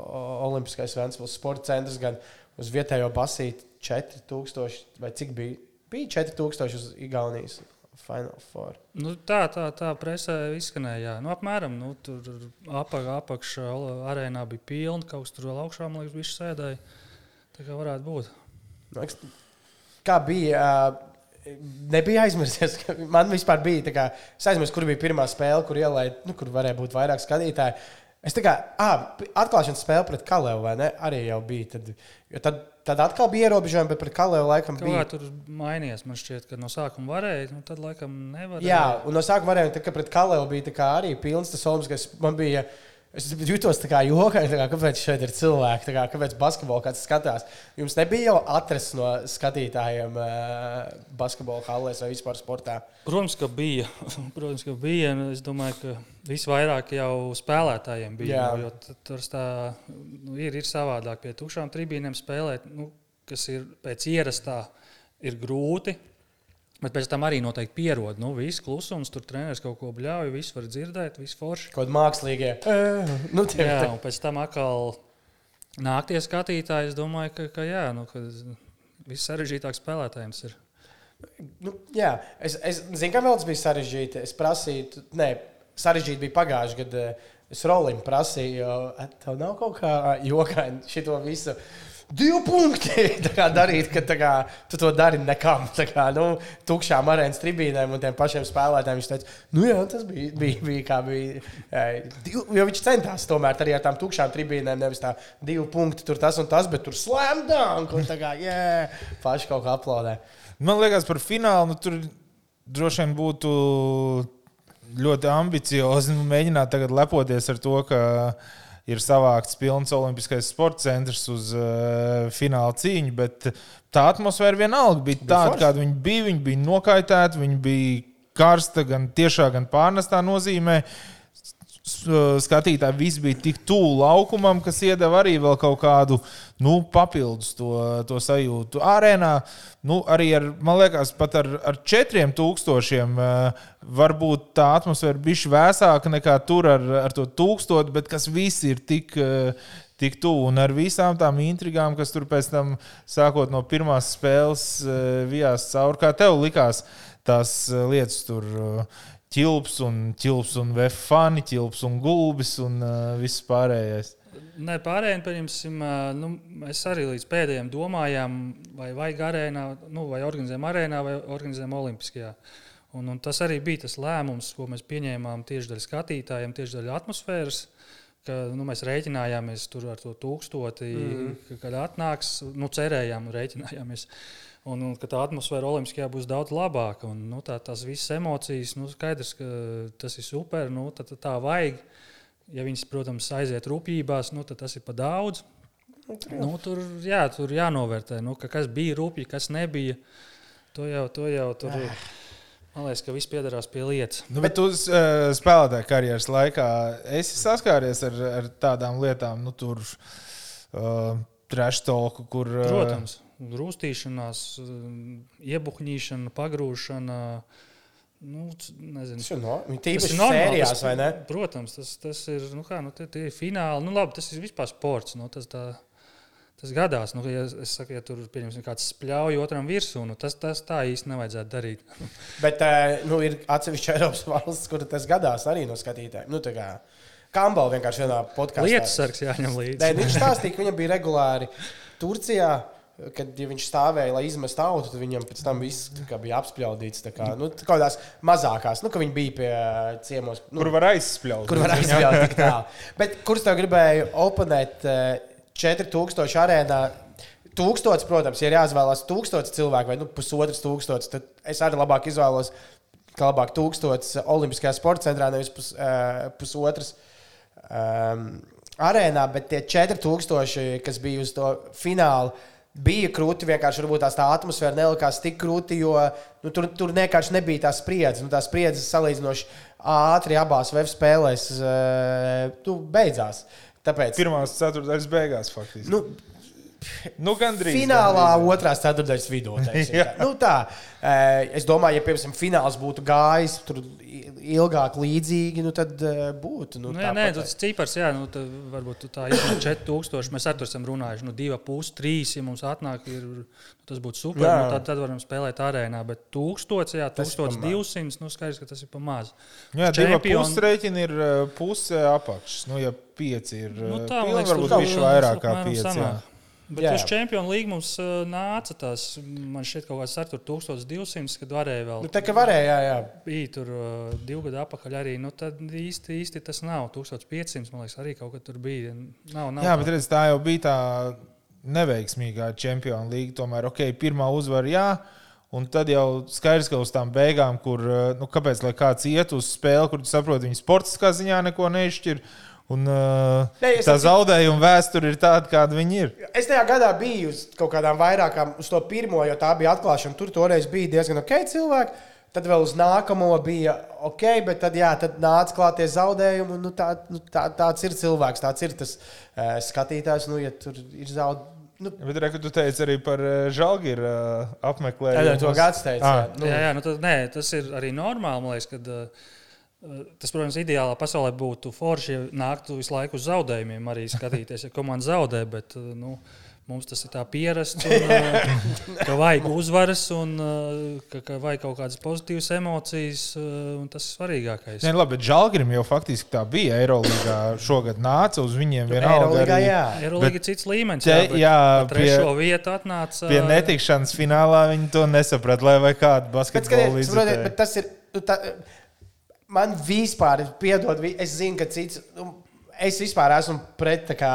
Olimpiskais Vēncpils sporta centrs, gan uz vietējo basīti 4000 vai cik bija? Bija 4000 uz Igaunijas Final Four. nu, tā, tā, tā presē izskanēja. Nu, apmēram nu, tur apakš, apakšā arēnā bija pilna, kaut kas tur vēl augšā, man liekas, viņš sēdēja. Tā kā varētu būt. Liekas, Kā bija? Nebija aizmirsies. ka Man vispār bija tā, kā, es aizmirsu, kur bija pirmā spēle, kur ielaida, nu, kur varēja būt vairāk skatītāju. Es tā kā ah, atklāšanas spēle pret Kalēvu, vai ne? Arī jau bija. Tad, tad, tad atkal bija ierobežojumi, bet pret Kalēvu laikam Kaut bija. tur mainījās. Man šķiet, ka no sākuma varēja, nu, tad laikam nevarēja. Jā, un no sākuma varēja, tā, ka pret Kalēvu bija arī pilns tas Olimpiskais. Man bija. Es jutos tā kā jokaini, tā kā, kāpēc šeit ir cilvēki, kā, kāpēc basketbolu kāds skatās. Jums nebija jau atrasts no skatītājiem uh, basketbola hallēs vai vispār sportā. Protams, ka bija. Protams, ka bija. un Es domāju, ka visvairāk jau spēlētājiem bija. Jā. nu, Jo tur tā, nu, ir, ir savādāk pie tukšām tribīnēm spēlēt, nu, kas ir pēc ierastā, ir grūti. Bet pēc tam arī noteikti pierod. Nu, viss klusums, tur treneris kaut ko bļauj, viss var dzirdēt, viss forši. Kaut kādi mākslīgie. Uh, nu, tie, Jā, un pēc tam atkal nāk tie skatītāji. Es domāju, ka, ka jā, nu, ka viss sarežģītāk spēlētājiem ir. Nu, jā, es, es zinu, ka vēl tas bija sarežģīti. Es prasīju, nē, sarežģīti bija pagājuši gadu. Es Rolim prasīju, jo "A, tev nav kaut kā jokaini šito visu. Divi punkti kā darīt, ka kā, tu to dari nekam. Tā kā nu, tukšām arēnas tribīnēm un tiem pašiem spēlētājiem. Viņš teica, nu jā, tas bija, bija, bija kā bija. div- Jo viņš centās tomēr arī ar tām tukšām tribīnēm, nevis tā divi punkti, tur tas un tas, bet tur slēmdām, un tā kā, jā, paši kaut kā aplaudē. Man liekas, par finālu nu, tur droši vien būtu ļoti ambiciozi nu, mēģināt tagad lepoties ar to, ka ir savākts pilns Olimpiskais sporta centrs uz uh, fināla cīņu, bet tā atmosfēra vienalga bija tāda, forši. kāda viņa bija. Viņa bija nokaitēta, viņa bija karsta gan tiešā, gan pārnestā nozīmē. Uh, Skatītāji visi bija tik tuvu laukumam, kas iedeva arī kaut kādu nu, papildus to, to sajūtu. Arēnā nu, arī ar, man liekas, pat ar, ar četriem tūkstošiem uh, varbūt tā atmosfēra bija vēsāka nekā tur ar, ar to tūkstošu, bet kas visi ir tik. Uh, Tik tuvu un ar visām tām intrigām, kas tur pēc tam, sākot no pirmās spēles, uh, vijās cauri. Kā tev likās tās uh, lietas tur? Uh, ķilps un ķilps un vefani, ķilps un gulbis un uh, viss pārējais. Nē, pārējiem, pieņemsim, ā, nu, mēs arī līdz pēdējiem domājām, vai vajag arēnā, nu, vai organizējam arēnā, vai organizējam Olimpiskajā. Un, un tas arī bija tas lēmums, ko mēs pieņēmām tieši daļai skatītājiem, tieši daļai atmosfēras. Ka, nu, mēs rēķinājāmies tur ar to tūkstoti, mm. -hmm. kad atnāks. Nu, cerējām, rēķinājāmies. Un, un ka tā atmosfēra Olimpiskajā būs daudz labāka. Un, nu, tā, tās visas emocijas, nu, skaidrs, ka tas ir super. Nu, tā, tā, vajag. Ja viņas, protams, aiziet rūpībās, nu, tad tas ir par daudz. Nu, tur, jā, tur jānovērtē, nu, ka kas bija rūpīgi, kas nebija. To jau, to jau tur ir. Man liekas, ka viss piedarās pie lietas. Nu, bet tu uh, spēlētāji karjeras laikā esi saskāries ar, ar tādām lietām, nu, tur uh, treštoku, kur. Uh, Protams, rūstīšanās, iebuļņīšana, pagrūšana. Nu, nezinu. Tas ir no, normāli, sērijās, vai ne? Protams, tas, tas ir, nu kā, nu, tie, tie ir fināli. Nu, labi, tas ir vispār sports. Nu, tas, tā, tas gadās, nu, ja, es saku, ja tur kāds spļauj otram virsū, nu, tas, tas tā īsti nevajadzētu darīt. Bet eh, nu, ir atsevišķi Eiropas valsts, kur tas gadās arī no skatītājiem. Nu, Kambala vienkārši vienā podkāstā. Lietas sargs jāņem līdzi. Nē, viņš stāstīja, ka viņam bija regulāri Turcijā. Kad ja viņš stāvēja, lai izmestu auto, tad viņam pēc tam viss tā kā bija apspļaudīts. tā Kā, nu, kaut kādās mazākās, nu, ka viņi bija pie uh, ciemos. Nu, Kur var aizspļaut? kur var tālu. Bet kurš tev gribēja oponēt uh, 4000 arēnā? Tūkstots, protams, ja ir jāizvēlās tūkstots cilvēku vai nu, pusotrs tūkstots, tad es arī labāk izvēlos, ka labāk tūkstots Olimpiskajā sporta centrā, nevis pus, uh, pusotrs um, arēnā, bet tie 4000, kas bija uz to finālu, bija krūti. Vienkārši varbūt tās tā atmosfēra nelikās tik krūti, jo nu, tur, tur vienkārši nebija tā spriedzes. Nu, tā spriedzes salīdzinoši ātri abās web spēlēs uh, beidzās. Tāpēc Pirmās ceturtdaļas beigās, faktiski. nu, Nu, gandrīz. finālā gandrīz. otrās ceturtdaļas vidū. tā. Nu, tā, eh, es domāju, ja piemēram fināls būtu gājis tur ilgāk līdzīgi, nu, tad eh, būtu. Nu, Nu, nē, nē, tas cipars, jā, nu, tad varbūt tu tā izņem 4000. Mēs ar to esam runājuši. Nu, 2,5, 3, ja mums atnāk, ir, nu, tas būtu super. Jā. Nu, tad, tad varam spēlēt arēnā. Bet 1000, jā, Tas ir pa 1200, nu, skaidrs, ka tas ir pa maz. Jā, divi Čempioni- pusreķini ir uh, puse apakšs. Nu, ja pieci ir Nu, tā, man pilni, liekas, varbūt viņš tā- vairāk kā pieci. Bet Jā. uz Champions League mums uh, nāca tas, man šķiet, kaut kāds ar tur 1200, kad varēja vēl. Nu, tā kā varēja, jā, jā. bija tur uh, divu gadu atpakaļ arī. Nu, tad īsti, īsti tas nav. 1500, man liekas, arī kaut kas tur bija. Nav, nav Jā, tā. bet redz, tā jau bija tā neveiksmīgā čempionu līga. Tomēr, ok, pirmā uzvara, jā. Un tad jau skaidrs, ka uz tām beigām, kur, uh, nu, kāpēc lai kāds iet uz spēli, kur tu saproti, viņa sportiskā ziņā neko nešķir. Un, uh, Nē, es tā zaudējuma vēsture ir tāda, kāda viņa ir. Es tajā gadā biju uz kaut kādām vairākām, uz to pirmo, jo tā bija atklāšana. Tur toreiz bija diezgan ok cilvēki. Tad vēl uz nākamo bija ok, bet tad, jā, tad nāca klāt tie zaudējumi. Nu, tā, nu, tā, tāds ir cilvēks, tāds ir tas uh, skatītājs. Nu, ja tur ir zaudējumi, nu, Bet, re, ka tu teici arī par uh, Žalgiru uh, apmeklējumu. tad to gads teica. Ah. jā, nu, Jā, jā nu tad, nē, tas ir arī normāli. Man liekas, kad, uh, Tas, protams, ideālā pasaulē būtu forši, ja nāktu visu laiku uz zaudējumiem, arī skatīties, ja komanda zaudē. Bet, uh, nu, mums tas ir tā pierasts, un, uh, ka vajag uzvaras, un uh, ka, ka vajag kaut kādas pozitīvas emocijas. un Tas ir svarīgākais. Nē, labi, bet Žalgirim jau faktiski tā bija. Eirolandā šogad nāca uz viņiem vienalga. Arī jā. Eirolandā ir cits līmenis. Te- jā, bet jā, pie- trešo vietu atnāca. Pie netikšanas finālā viņi to nesaprata, lai vai kādu Bet, basketbolu izdarītu. bet tas ir. Nu, tā, man vispār ir piedod, es zinu, ka cits. Nu, es vispār esmu pret tā kā,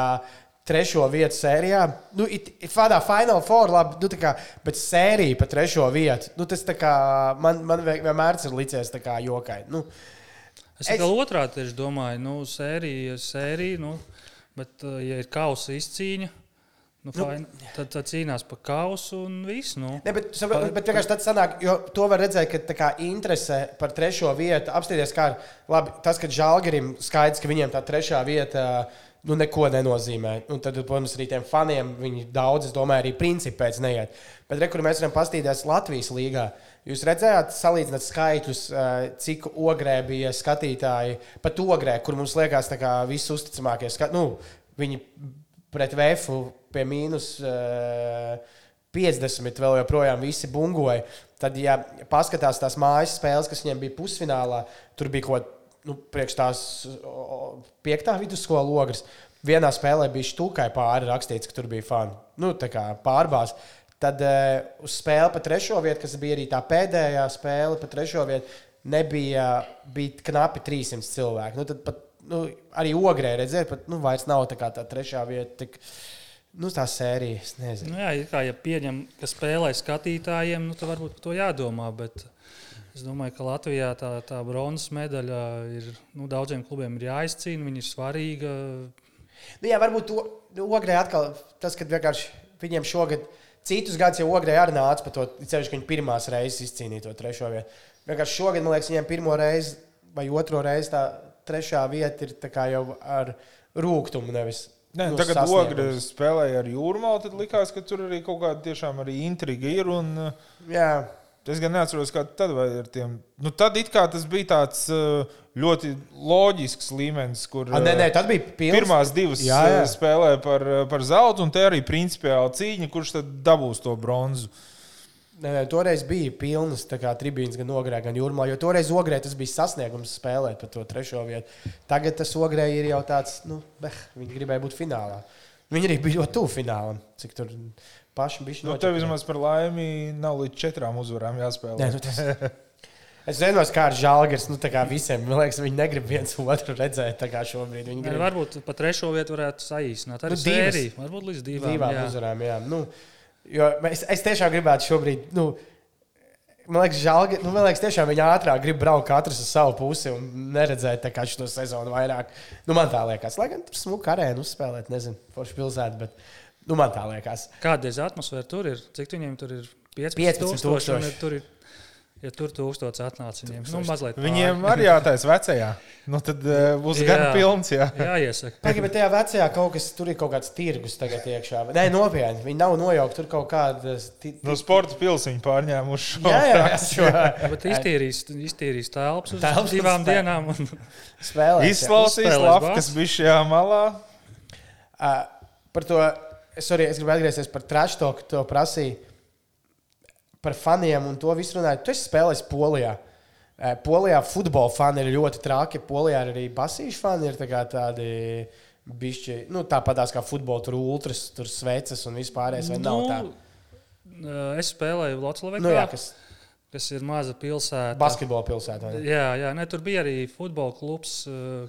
trešo vietu sērijā. Nu, it, it, Fādā Final Four, labi, nu, tā kā, bet sērija pa trešo vietu. Nu, tas tā kā, man, man vie- vienmēr ir licies tā kā jokai. Nu, Es Es- otrādi tieši domāju, nu, sērija, sērija, nu, bet, uh, ja ir kausa izcīņa, nu, Nu. nu, tad, tad cīnās par kausu un viss. Nu. Ne, bet, sapra- bet vienkārši tad sanāk, jo to var redzēt, ka tā kā interese par trešo vietu apstāties kā labi. Tas, ka Žalgarim skaidrs, ka viņiem tā trešā vieta nu, neko nenozīmē. Un tad, protams, arī tiem faniem viņi daudz, es domāju, arī principi pēc neiet. Bet, re, kur mēs varam paskatīties Latvijas līgā, jūs redzējāt, salīdzināt skaitļus, eh, cik ogrē bija skatītāji, pat ogrē, kur mums liekas, ka visi uzticamākie skatītāji. Nu, viņi pret Vēfu pie mīnus uh, 50 vēl joprojām visi bungoja. Tad, ja paskatās tās mājas spēles, kas viņiem bija pusfinālā, tur bija kaut kas nu, priekš tās piektā vidusskolas logras. Vienā spēlē bija stūkai pāri rakstīts, ka tur bija fani. Nu, tā kā pārbās. Tad uh, uz spēli pa trešo vietu, kas bija arī tā pēdējā spēle pa trešo vietu, nebija bija knapi 300 cilvēki. Nu, tad pat nu, arī ogrē redzēt, pat nu, vairs nav tā, kā tā trešā vieta. Tik, nu, tā sērija, es nezinu. Nu, jā, kā ja pieņem, ka spēlē skatītājiem, nu, tad varbūt par to jādomā. Bet es domāju, ka Latvijā tā, tā bronzas medaļa ir nu, daudziem klubiem ir jāizcīna, viņa ir svarīga. Nu, jā, varbūt to nu, ogrē atkal tas, ka vienkārši viņiem šogad. Citus gadus jau ogrē arī nāca par to, ceļš, ka viņi pirmās reizes izcīnīja to trešo vietu. Vienkārši šogad, man liekas, viņiem pirmo reizi vai otro reizi tā trešā vieta ir jau ar rūkumu, nevis Nē, nu, tagad. Ogre spēlēja ar jūrmālu, tad likās, ka tur arī kaut kāda tiešām arī intriga ir. Un, uh, Jā, Es gan neatceros, kā tad vai ar tiem. Nu, tad it kā tas bija tāds uh, ļoti loģisks līmenis, kur A, nē, nē, uh, tad bija pilns. pirmās divas Jā, jā. uh, spēlē par, uh, par zeltu, un te arī principiāli cīņa, kurš tad dabūs to bronzu. Nē, nē, toreiz bija pilnas tribīnas gan ogrē, gan jūrmā. Jo toreiz ogrē tas bija sasniegums spēlēt par to trešo vietu. Tagad tas ogrē ir jau tāds, nu, beh, viņi gribēja būt finālā. Viņi arī bija ļoti tuvu finālam. Cik tur paši bija Nu, tev vismaz par laimi nav līdz četrām uzvarām jāspēlē. Nē, nu, tas... Es zinu, kā ar žāģers. Nu, visiem, man liekas, viņi negrib viens otru redzēt. Šobrīd viņi Nē, grib varbūt pat trešo vietu varētu saīsināt. Arī Nu, nu, divas. sēriju. Varbūt līdz divām. divām jā. uzvarām. Jā. Nu, jo es, es tiešām gribētu šobrīd. Nu, Man liekas, žēl, nu, man liekas, tiešām viņi ātrāk grib braukt katrs uz savu pusi un neredzēt šo sezonu vairāk. Nu, man tā liekas, lai gan tur smuka arēna uzspēlēt, nezinu, forši pilsēta, bet nu, man tā liekas. Kāda ir atmosfēra tur? Ir? Cik viņiem tur ir? 15 15 tūkstoši. un tūkstoši. ir Tur ir, ja tur tūkstoši atnāca viņiem. Nu, mazliet pāri. Viņiem arī jātaisa vecajā. Nu, tad uh, būs Jā. gan pilns. Jā. jāiesaka. Pagaidām, bet tajā vecajā kaut kas tur ir kaut kāds tirgus tagad iekšā. Nē, nopietni. Viņi nav nojaukti tur kaut kādas. No sporta pilsēņa pārņēmuši šo Jā, jā, jā, šo Bet iztīrīs, iztīrīs telpas uz Telpas divām uz- dienām. Un, spēlē. Izklausīs Uzspēlēs labi, bāzi. kas bija šajā malā. Uh, par to sorry, es gribu atgriezties par trash talk, to prasīju. Par faniem un to visu runāju. Tu esi spēlējis Polijā. Polijā futbola fani ir ļoti traki. Polijā arī basīšu fani. Ir tā tādi bišķi, nu, tāpatās kā futbola, tur ultras, tur sveces un vispārējais. Nu, es spēlēju Latvijā, Nu, jā, kas ir maza pilsēta. basketbola ne? Jā, jā ne, tur bija arī futbola klubs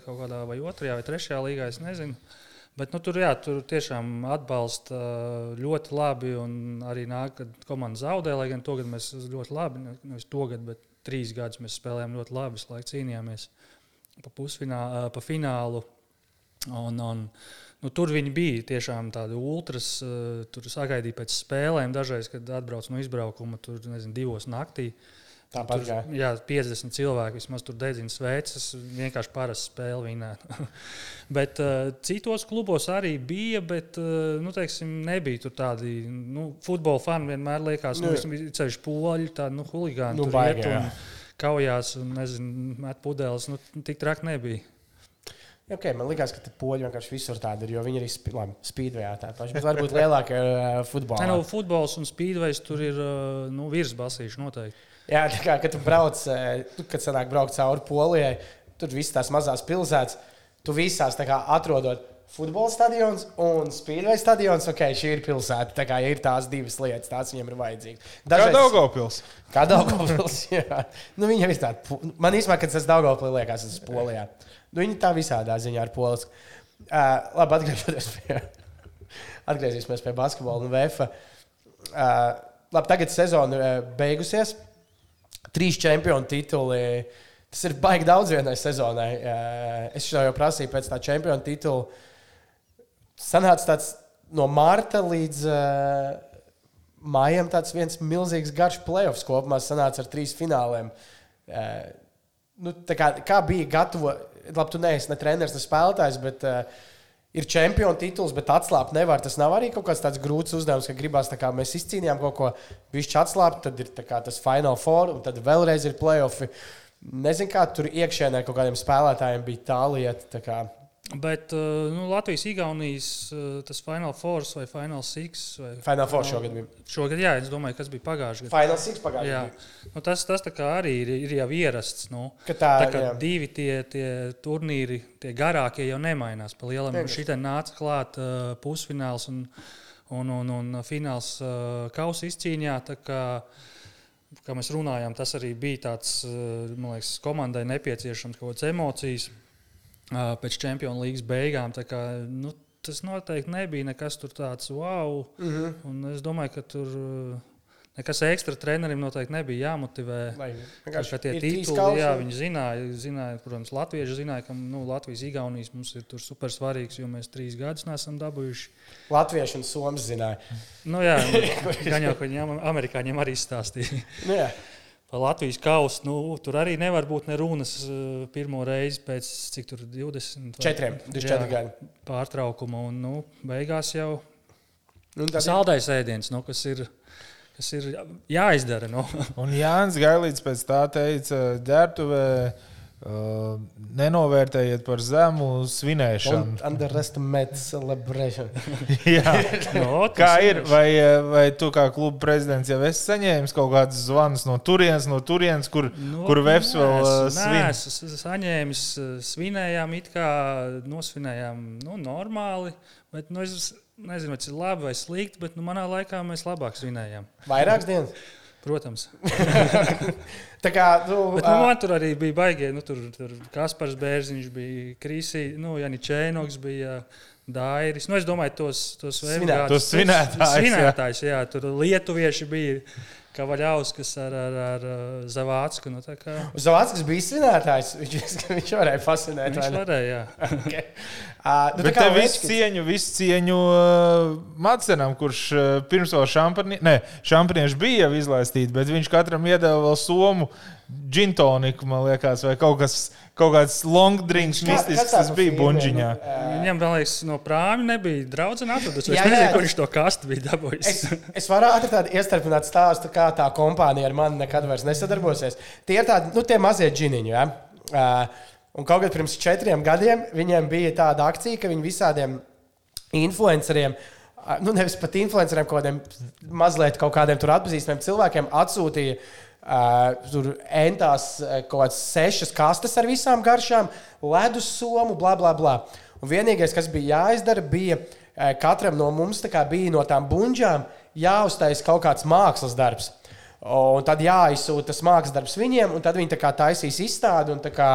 kaut kādā vai otrajā vai trešajā līgā. Es nezinu. Bet nu, tur, jā, tur tiešām atbalsta eh, ļoti labi. Arī nāk, kad komanda zaudē, lai gan to gadu mēs ļoti labi, ne- nevis to gadu, bet trīs gadus mēs spēlējām ļoti labi. Visu laiku cīnījāmies pa, pusfinālu, pa finālu. Un, un, nu, tur viņi bija tiešām tādi ultras. eh, Tur sagaidīja pēc spēlēm, dažreiz, kad atbrauc no izbraukuma, tur nezinu, divos naktī. Tāpat kā. jā, 50 cilvēki vismaz tur dedzina sveces. Vienkārši parasta spēle vinēt. bet uh, citos klubos arī bija, bet uh, nu, teiksim, nebija tur tādi nu, futbola fani. Vienmēr liekas, Nu, nu, ceļš poļi, tādi nu, huligāni. Nu, baigi, iet un kaujās un nezinu, met pudeles. Nu, tik traki nebija. Okay, man liekas, ka poļi vienkārši visur tādi ir, viņi arī sp labi, spīdvējā tādi paši. Bet varbūt lielākie uh, futbolā. Nē, nu, futbols un spīdvejs tur ir uh, nu, virsbasīši noteikti. Jā, tā kā kad tu brauc, kad sanāk braukt cauri Polijai, tur visas tās mazās pilsētas, tu visās kā atrodot futbola stadions un spīdveida stadions. Ok, šī ir pilsēta. Tā kā ja ir tās divas lietas, tās viņiem ir vajadzīgas. Kā Daugopils. Kā Daugopils, jā. Nu, viņa ir tāda. Man īstenībā, kad tas Daugopils liekas, tas ir Polijā. Nu, viņi tā visādā ziņā ar polis. Uh, labi, atgriežoties pie, atgriezīsimies pie basketbola un VF. Uh, labi, tagad sezona ir beigusies. Trīs čempionu tituli. Tas ir baigi daudz vienai sezonai. Es jau prasīju pēc tā čempionu titula. Sanāca tāds no marta līdz uh, maijam tāds viens milzīgs garš playoffs kopumā sanāca ar trīs fināliem. Uh, nu, kā, kā bija gatava, labi, tu neesi ne treneris, ne spēlētājs, bet uh, ir čempionu tituls, bet atslābt nevar. Tas nav arī kaut kāds tāds grūts uzdevums, ka gribās kā mēs izcīnījām kaut ko, viņš atslābt, tad ir kā tas Final Four, un tad vēlreiz ir playoffi. Nezinu, kā tur iekšēnē kaut kādiem spēlētājiem bija tā lieta. tā kā- Bet uh, nu, Latvijas, Igaunijas uh, tas Final Four vai Final Six. Vai Final Four šogad bija. Šogad, jā, es domāju, kas bija pagājušajā gadā. Final Six pagājušajā Jā, gadā. nu, tas, tas arī ir, ir jau ierasts. Nu. Ka tā, Tā kā jā. divi tie, tie turnīri, tie garākie jau nemainās. Pa lielam šī nāca klāt uh, pusfināls un, un, un, un fināls uh, kausa izcīņā. Kā, mēs runājām, tas arī bija tāds, man liekas, komandai nepieciešams kaut kādas emocijas pēc Champions League beigām. Kā, nu, tas noteikti nebija nekas tāds wow. Mm -hmm. Un es domāju, ka tur nekas ekstra trenerim noteikti nebija jāmotivē. Kā tie tituli, jā, viņi zināja, zināja, protams, Latvieši zināja, ka nu, Latvijas Igaunijas mums ir tur super svarīgs, jo mēs trīs gadus neesam dabūjuši. Latvieši un Somijas zināja. Nu, jā, gan jau, ka viņiem amerikāņiem arī stāstīja. Nu, jā. Par Latvijas kausu. Nu, tur arī nevar būt nerunas uh, pirmo reizi pēc cik tur 20, vai- Četriem, 24 Jā, gadi. pārtraukuma. Un, nu, beigās jau Nu, tad- saldais ēdiens, nu, kas ir. Kas ir jāizdara. Nu. Un Jānis Gailīts pēc tā teica, ģērbtuvē uh, nenovērtējiet par zemu svinēšanu. Underestimate celebration. Jā. No, Kā ir? Vai, vai tu kā kluba prezidents jau esi saņēmis kaut kādus zvanus no turienes, no turienes kur, Nu, kur Vēfs vēl uh, svin? Es esmu saņēmis, svinējām, it kā nosvinējām nu, normāli. Bet, nu, es nezinu, vai tas ir labi vai slikti, bet nu, manā laikā mēs labāk svinējām. Vairākas dienas. Protams. Tā kā, nu, Bet, nu, man tur arī bija baigi. Nu, tur tur Kaspars Bērziņš bija Krīsī, nu, Janis Čēnoks bija. Dairis. Nu, es domāju, tos, tos, svinētājus, jā. svinētājus, jā. Tur lietuvieši bija Kavaļauskas ar, ar, ar uh, Zavācku. Nu, tā kā Zavadskis bija svinētājs. Viņš, viņš varēja fascinēt. viņš varēja, jā. Okay. Uh, nu, Bet tā kā te visu cieņu, visu cieņu uh, Madsenam, kurš uh, pirms vēl šampani, ne, šampanieši bija jau izlaistīti, bet viņš katram iedeva vēl somu džintoniku, man liekas, vai kaut kas, kaut kāds long drinks Kā- mistisks, kas bija firma, buņģiņā. nu, Viņam vēl liekas, no prāmja nebija draudzene atradusi. Es Jā, jā. nezinu, kur viņš to kastu bija dabūjis. Es, es varu ātri tādu iestarpināt stāstu, kā tā kompānija ar mani nekad vairs nesadarbosies. Tie ir tādi, nu, tie mazie džiniņi. Ja? Uh, un kaut kad pirms četriem gadiem viņiem bija tāda akcija, ka viņi visādiem influenceriem. Nu, nevis pat influenceriem, kaut kādiem mazliet kaut kādiem tur atpazīstamiem cilvēkiem atsūtīja Uh, tur entās uh, kaut kādas sešas kastes ar visām garšām, ledus somu, bla, bla, bla. Un vienīgais, kas bija jāizdara, bija uh, katram no mums kā bija no tām buļģām jāuztais kaut kāds mākslas darbs. Un tad jāizsūta tas mākslas darbs viņiem, un tad viņi tā taisīs izstādi, kā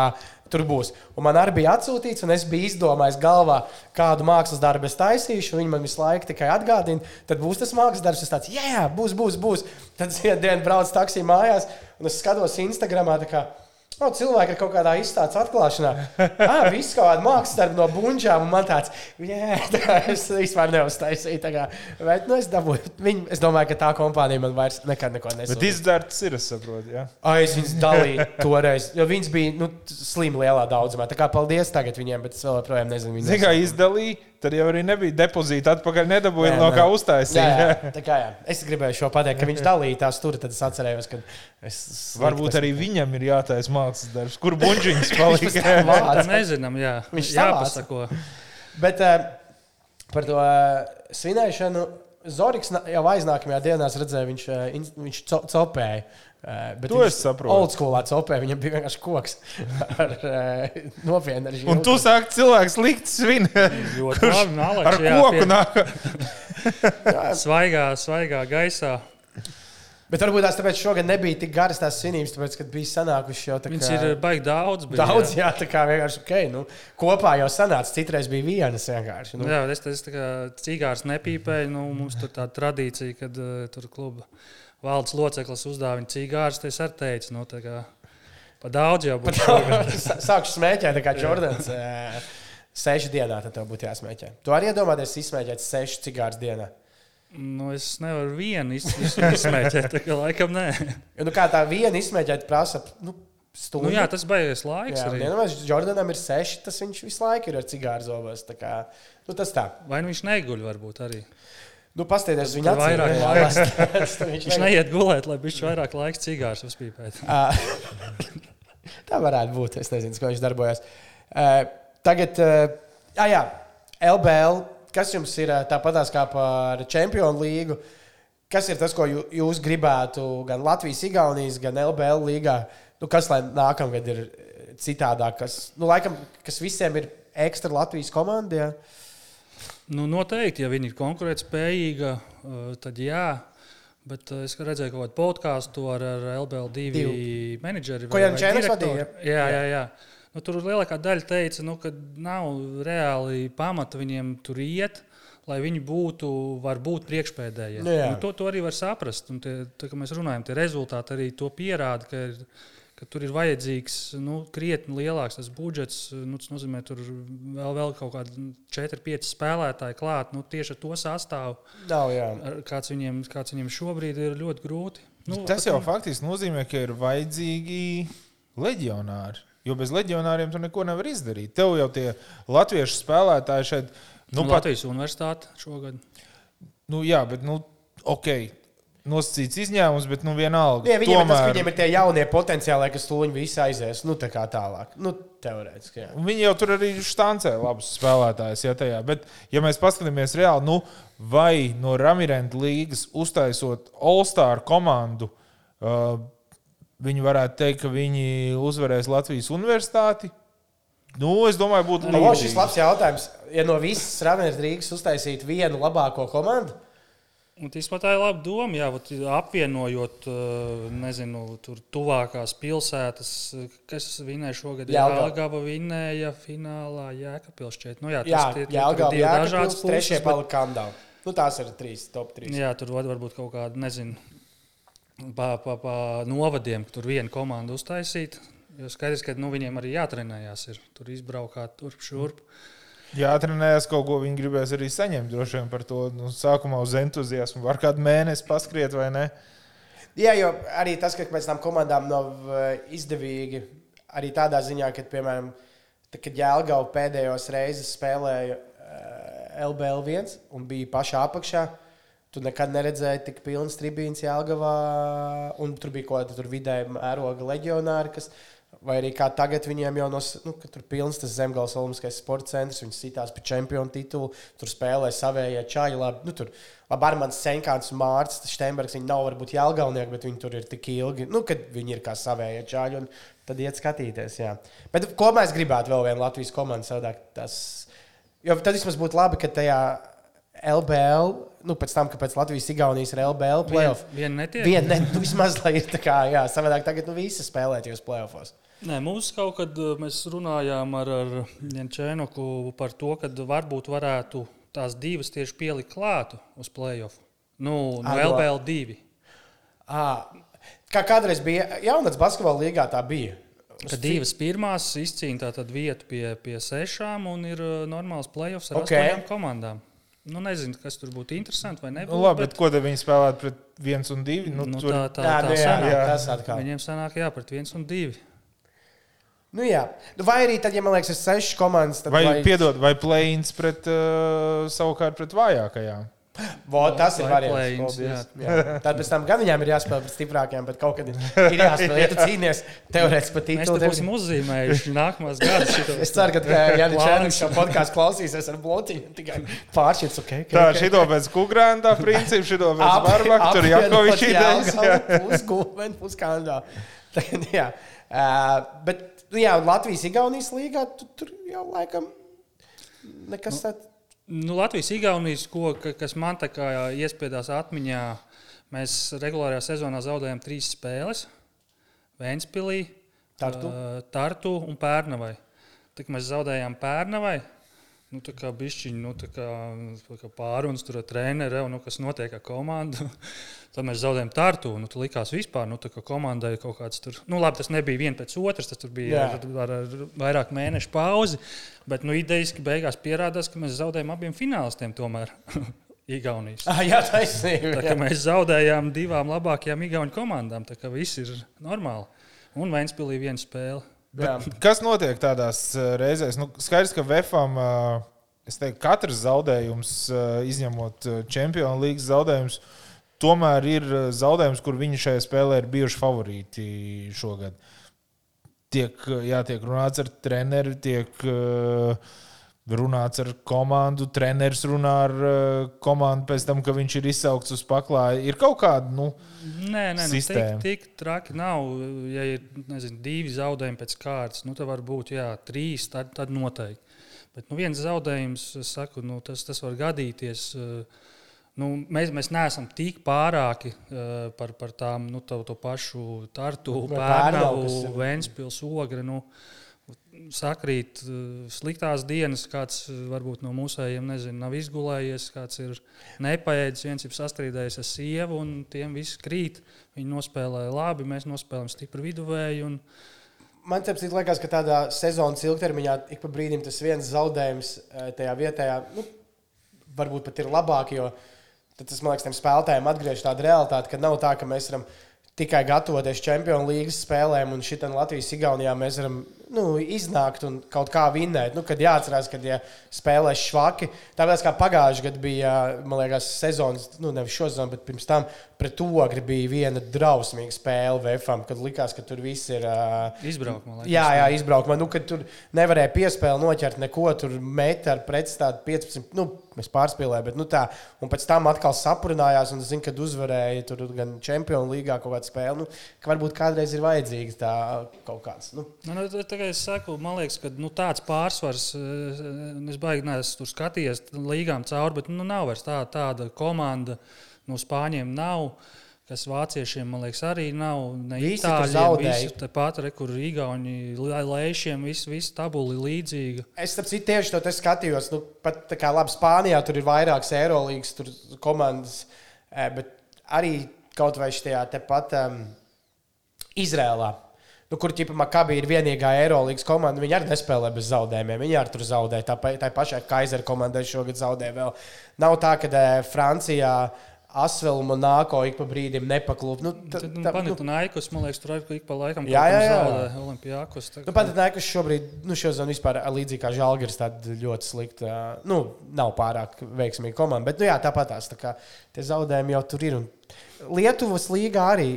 tur būs. Un man arī bija atsūtīts, un es biju izdomājis galvā, kādu mākslas darbu es taisīšu. Viņi man visu laiku tikai atgādina, tad būs tas mākslas darbs. Es tāds, jā, būs, būs, būs. Tad vienā dienā braucu taksī mājās, un es skatos Instagramā. kā, O, cilvēki ir kaut kādā izstādes atklāšanā. Ah, viss kaut kāda mākslas darba no buļbuļsām, un man tāds, jā, tā es vispār neuztaisīju. Bet, nu, es, dabūju, viņu, es domāju, ka tā kompānija man vairs nekad neko Bet nesūta. izdarts ir, es saprotu. Jā. Ai, es viņus dalīju toreiz, jo viņas bija nu, slimi lielā daudzumā. Tā kā paldies tagad viņiem, bet es vēl joprojām nezinu, Zini, kā izdalīja, tad jau arī nebija depozīta atpakaļ, nedabūja no kā Jā, uztaisīt. jā, tā kā jā. Es gribēju šo pateikt, ka viņš dalīja tās tur, tad es atcerējos, ka es. Varbūt arī viņam ir jātaisa mākslas darbs, kur buļģiņš palika. Tā nezinām, jā. Viņš jāpasako. Bet uh, par to uh, svinēšanu Zorigs jau aiznākamajā dienā es redzēju, viņš, uh, viņš co copēja. Uh, bet To es saprotu. Old schoolā copēja, viņam bija vienkārši koks ar uh, nopietnu ar Un tu sāki cilvēks likt svin Ļoti labi. Nalač, ar jā, koku pie- nāk. Svaigā, svaigā gaisā. Bet varbūt tās tāpēc šogad nebija tik garas tās svinības, tāpēc, kad bija sanākuši jau tā Viņas kā- ir baigi daudz. Bija, Daudz, jā. jā, tā kā vienkārši ok. Nu, kopā jau sanāca, citreiz bija vienas vienkārši. Nu, Jā, es tas cigārs nepīpēju. Nu, mums tur tāda tradīcija, kad uh, tur kluba valdes loceklis uzdāvina cigārus. Es arī teicu, nu, tā kā pa daudz jau būtu. Sākšu smēķēt, kā Jordans. ē, Sešu dienā tad tev būtu jāsmēķē. Tu arī iedomājies izsmēķēt sešu cigārus dienā. Nu, es nevaru vienu iz- iz- izsmēķēt, tā kā laikam nē. Jo, nu, kā tā viena izsmēķēt prasa nu, stundu. Nu, jā, tas beigas laiks jā arī. vienmēr Jordanam ir seši, tas viņš visu laiku ir ar cigāru zobos. Kā, nu, tas tā. Vai nu viņš neguļ, varbūt arī. Nu, Pastieties, Tad viņa vairāk acīm, jā, laika. viņš Viņš ne- neiet gulēt, lai viņš vairāk laika cigārus uzpīpētu. Ā, Tā varētu būt. Es nezinu, kā viņš darbojas. Uh, tagad, uh, ah, jā, LBL. Kas jums ir ā, tāpatās kā par Champions līgu? Kas ir tas, ko jū- jūs gribētu gan Latvijas, Igaunijas, gan LBL līgā? Nu, kas lai nākamgad ir citādāk? Kas, nu, laikam, kas visiem ir ekstra Latvijas komanda? Jā? Nu, noteikti, ja viņi ir konkurētspējīgi, uh, tad jā. Bet uh, es redzēju kaut kādu podkāstu ar, ar LBL2 Divu. menedžeri. Ko vai Čēniņš vadīja? Jā, jā, jā. Nu, tur lielākā daļa teica, nu, ka nav reāli pamata viņiem tur iet. Lai viņi būtu, varbūt priekšpēdējie. Nu, to, to arī var saprast. Un tie, tā, mēs runājam, tie rezultāti arī to pierāda, ka ir, ka tur ir vajadzīgs nu, krietni lielāks budžets. Nu, tas nozīmē, ka tur vēl, vēl kaut kādi 4, 5 spēlētāji klāt. Nu, tieši ar to sastāvu, Nav, kāds viņiem, kāds viņiem šobrīd ir ļoti grūti. Nu, Tas jau faktiski nozīmē, ka ir vajadzīgi leģionāri. Jo bez leģionāriem tu neko nevar izdarīt. Tev jau tie latviešu spēlētāji šeit, nu, nu, pat, Latvijas universitāte šogad. nu jā, bet, nu, ok, nosacīts izņēmums, bet, nu, vienalga. Jā, viņiem, Tomēr... tas, viņiem ir tie jaunie potenciāli, kas tūlīt visi aizies. Nu, tā kā tālāk. Nu, teorētiski. Jā. Viņi jau tur arī štancē labus spēlētājus. Ja, tajā. Bet, ja mēs paskatāmies reāli, nu, vai no Ramirenta līgas uztaisot All-Star komandu, uh, viņi varētu teikt, ka viņi uzvarēs Latvijas universitāti. Nu, es domāju, būtu O, šis labs jautājums. Ja no visas Rāvijas Rīgas uztaisītu vienu labāko komandu, Un Īstenībā tā ir laba doma. Jā, vat apvienojot, eh, nezinu, tur tuvākās pilsētas, kas vinēja šogad. Jelgava. Jāgava vinēja finālā Jēkabils šķiet. Nu, jā, tas jā, tie- tie- jā, tur ir divi jā, dažādas trešie puses, bet- palika kandāli. Nu, tās ir trīs, top trīs. Jā, tur var, varbūt kaut kāda, nezinu, pa, pa, pa novadiem, tur viena komanda uztaisīta. Jo skaidrs, ka nu, viņiem arī jātrenējās, ir tur izbraukāt turp šurp. Jā, trenējās kaut ko. Viņi gribēs arī saņemt droši vien par to. Nu, sākumā uz entuziasmu. Var kādu mēnesi paskriet vai ne? Jā, jo arī tas, ka pēc tam komandām nav eh, izdevīgi, arī tādā ziņā, ka, piemēram, tad, kad Jēlgava pēdējos reizes spēlēja eh, LBL 1 un bija pašā apakšā, tu nekad neredzēji tik pilnas tribīnas Jēlgavā, un tur bija kaut kāda vidēja mēroga leģionāri, kas Vai arī kā tagad viņiem jau no, nu, tur pilns tas zemgājas Olimpiskais sporta centrs, viņi sitās par čempionu titulu, tur spēlē savējie čaļi. Labi, nu, tur labi ar mani Senkāns Mārcis Steinbergs, viņi nav varbūt jālgaunieki, bet viņi tur ir tik ilgi, nu, kad viņi ir kā savējie čaļi, un tad iet skatīties, jā. Bet ko mēs gribētu vēl vienu Latvijas komandu savādāk? Tas, jo tad vismaz būtu labi, ka tajā LBL, nu, pēc tam, ka pēc Latvijas-Igaunijas ir LBL playoff. Viena vien netiek. Viena, ne, nu, vismaz lai ir tā kā, jā, savādāk tagad nu, visi spēlēties playoffos. Nē, mums kaut kad eh, mēs runājām ar, ar Jančēnoku par to, ka varbūt varētu tās divas tieši pielikt klātu uz playoff. Nu, no no- LBL 2. À, kā kādreiz bija jaunatnes basketbola līgā, tā bija. Kad divas pirmās izcīnīja tātad vietu pie, pie sešām un ir eh, normāls playoffs ar Ok. okay. astoņām komandām. Nu, nezinu, kas tur būtu interesanti vai nebūtu. Nu, labi, bet ko tad viņi spēlētu pret viens un divi? Nu, nu, tur... tā, tā, Jā, tā nu, jā, sanāk. jā, tas atkal. Viņiem sanāk, jā, pret viens un divi. Nu, jā. Nu, vai arī tad, ja man liekas, ir sešas komandas, tad Vai, vai... piedod, vai plēns pret uh, savukārt pret vājākajām? Vo, tas ir variants. Paldies. Jā. Tad pēc tam gan viņām ir jāspēlē pret stiprākajām, bet kaut kad ir, ir jāspēlē. Ja tu cīnies teorētiski par Mēs titulu, te būsim uzzīmējuši nākamās gadus. Es ceru, ka Jānis. Čērnis šo podkāstu klausīsies ar blociņu. Tikai pāršķirts, ok. okay Tā, okay. šito pēc kukurēna principa, šito pēc barbaka, tur Jakovičs idejas. jā. Pusgūveni, puskandā. Tagad, jā. Uh, bet, nu jā, un Latvijas Igaunijas līgā tu, tur jau laikam nekas tāds. Nu, Latvijas Igaunijas, ko, ka- kas man tā kā iespiedās atmiņā, mēs regulārajā sezonā zaudējām trīs spēles. Vēnspilī, Tartu. ā, Tartu un Pērnavai. Kad mēs zaudējām Pērnavai, nu, bišķiņi, nu, kā, kā pārunas tur ar treneri, un, nu, kas notiek ar komandu. Tad mēs zaudējām Tartu. Nu, tur likās vispār, nu, kā komandai kaut kāds tur. Nu, labi, tas nebija viens pēc otras, tas tur bija Jā. ar, ar, ar vairāk mēnešu pauzi. Bet, nu, idejiski beigās pierādās, ka mēs zaudējām abiem finālistiem tomēr. Igaunijas. Ah, jā, taisnība. Tā kā mēs zaudējām divām labākajām Igaunijas komandām, tā kā viss ir normāli. Un Vēnspīlī viena spēle. Kas notiek tādās uh, reizēs? Nu, skaidrs, ka es teiktu, katrs zaudējums, uh, izņemot Champions League zaudējumus, tomēr ir zaudējums, kur viņi šajā spēlē ir bijuši favorīti šogad. Tiek, jā, tiek runāts ar treneri, tiek uh, runāts ar komandu, treneris runā ar uh, komandu pēc tam, ka viņš ir izsaukts uz paklāja. Ir kaut kāda, nu, Nē, nē, nu, Sistēma. tik, tik traki nav. Ja ir nezinu, divi zaudējumi pēc kārtas, nu, tad var būt jā, trīs, tad, tad noteikti. Bet nu, viens zaudējums, es saku, nu, tas, tas var gadīties. eh, Nu, mēs, mēs neesam tik pārāki uh, par, par tām nu, to, to pašu tartu, Vai Pērnavu, kas pērnavu, ir- Vēnspils, ogre. Nu, sakrīt uh, sliktās dienas, kāds uh, varbūt no mūsējiem nezinu, nav izgulējies, kāds ir nepaēdis, viens ir sastrīdējies ar sievu, un tiem viss krīt. Viņi nospēlēja labi, mēs nospēlējām stipru viduvēju. Un, Man liekas, ka tādā sezonas ilgtermiņā ik pa brīdim tas viens zaudējums eh, tajā vietā, nu, varbūt pat ir labāk, jo tas, man liekas, tiem spēlētājiem atgriež tādu realitāti, ka nav tā, ka mēs varam tikai gatavoties Champions League spēlēm, un šitā Latvijas-Igaunijā mēs varam nu, iznākt un kaut kā vinnēt. Nu, kad jāatcerās, ka ja spēlēs švaki. Tāpēc kā pagājušajā gadā bija, man liekas, sezonas, nu, nevis šo sezonu, bet pirms tam pret ogri bija viena drausmīga spēle VFam, kad likās, ka tur viss ir. Uh, izbraukumā. Jā, jā, izbraukumā. Nu, kad tur nevarēja piespēlēt, noķert neko, tur met ar pretstātu 15. Nu, Mēs pārspīlējām, bet nu, tā, un pēc tam atkal sapurinājās. Un es zinu, kad uzvarēja tur gan Champions League kaut kāda spēle. Nu, ka varbūt kādreiz ir vajadzīgs tā kaut kāds. Nu. Nu, nu, tagad es saku, man liekas, ka nu, tāds pārsvars, eh, es baigi neesmu tur skatījies līgām cauri, bet nu, nav vairs tā, tāda komanda no Spāņiem. Nav. Kas vāciešiem, man liekas, arī nav. Ne visi itāļiem, tāpat arī kur īgauni lēšiem, viss vis tabuli līdzīga. Es citu, tieši to skatījos. Nu, pat tā kā labi, Spānijā tur ir vairākas Eirolandes komandas, eh, bet arī kaut vai šajā tepat um, Izrēlā nu, kur ķipa Makabī ir vienīgā Eirolandes komanda. Viņi arī nespēlē bez zaudējumiem. Viņi arī tur zaudē. Tā, tā pašai Kaisera komandai šogad zaudē vēl. Nav tā, ka Francijā. Asvelu Monako ik pa brīdim nepaklūp. Nu, tā, tā, nu, Panīt, nu, Naikus, man liekas, tur arī ik pa laikam jā, jā, jā. zaudē Olimpijākus. Nu, pat Naikus šobrīd, nu, šodien vispār līdzīgi kā Žalgiris, tāda ļoti slikta, nu, nav pārāk veiksmīga komanda, bet, nu, jā, tāpat tās, tā kā tie zaudējumi jau tur ir. Un Lietuvas līgā arī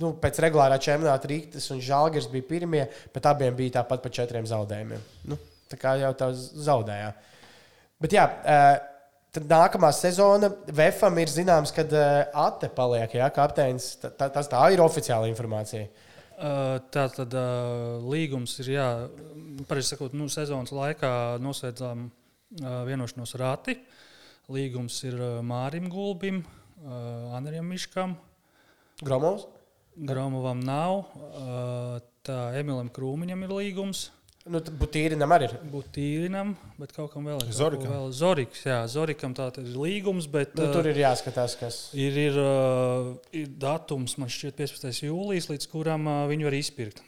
nu, pēc regulārā čempionāta Rīgas un Žalgiris bija pirmie, bet abiem bija tāpat pa četriem zaudējumiem. Nu, tā kā jau tā zaudēja. Bet jā, tad nākamā sezona Vēfam ir zināms, kad Ate paliek, jā, kapteinis. Tā, tas tā ir oficiāla informācija. Tā tad līgums ir, jā, pareizi sakot, nu, sezonas laikā noslēdzām vienošanos ar Ati. Līgums ir Mārim Gulbim, Andrijam Miškam. Gromovs? Gromovam nav. Tā Emilam Krūmiņam ir līgums. Nu, Butīrinam arī ir. Butīrinam, bet kaut kam vēl ir. Zorikam. Vēl. Zoriks, jā, Zorikam tā ir līgums, bet. Nu, tur ir jāskatās, kas. Ir, ir, ir datums, man šķiet, 15. jūlijas, līdz kuram viņu var izpirkt.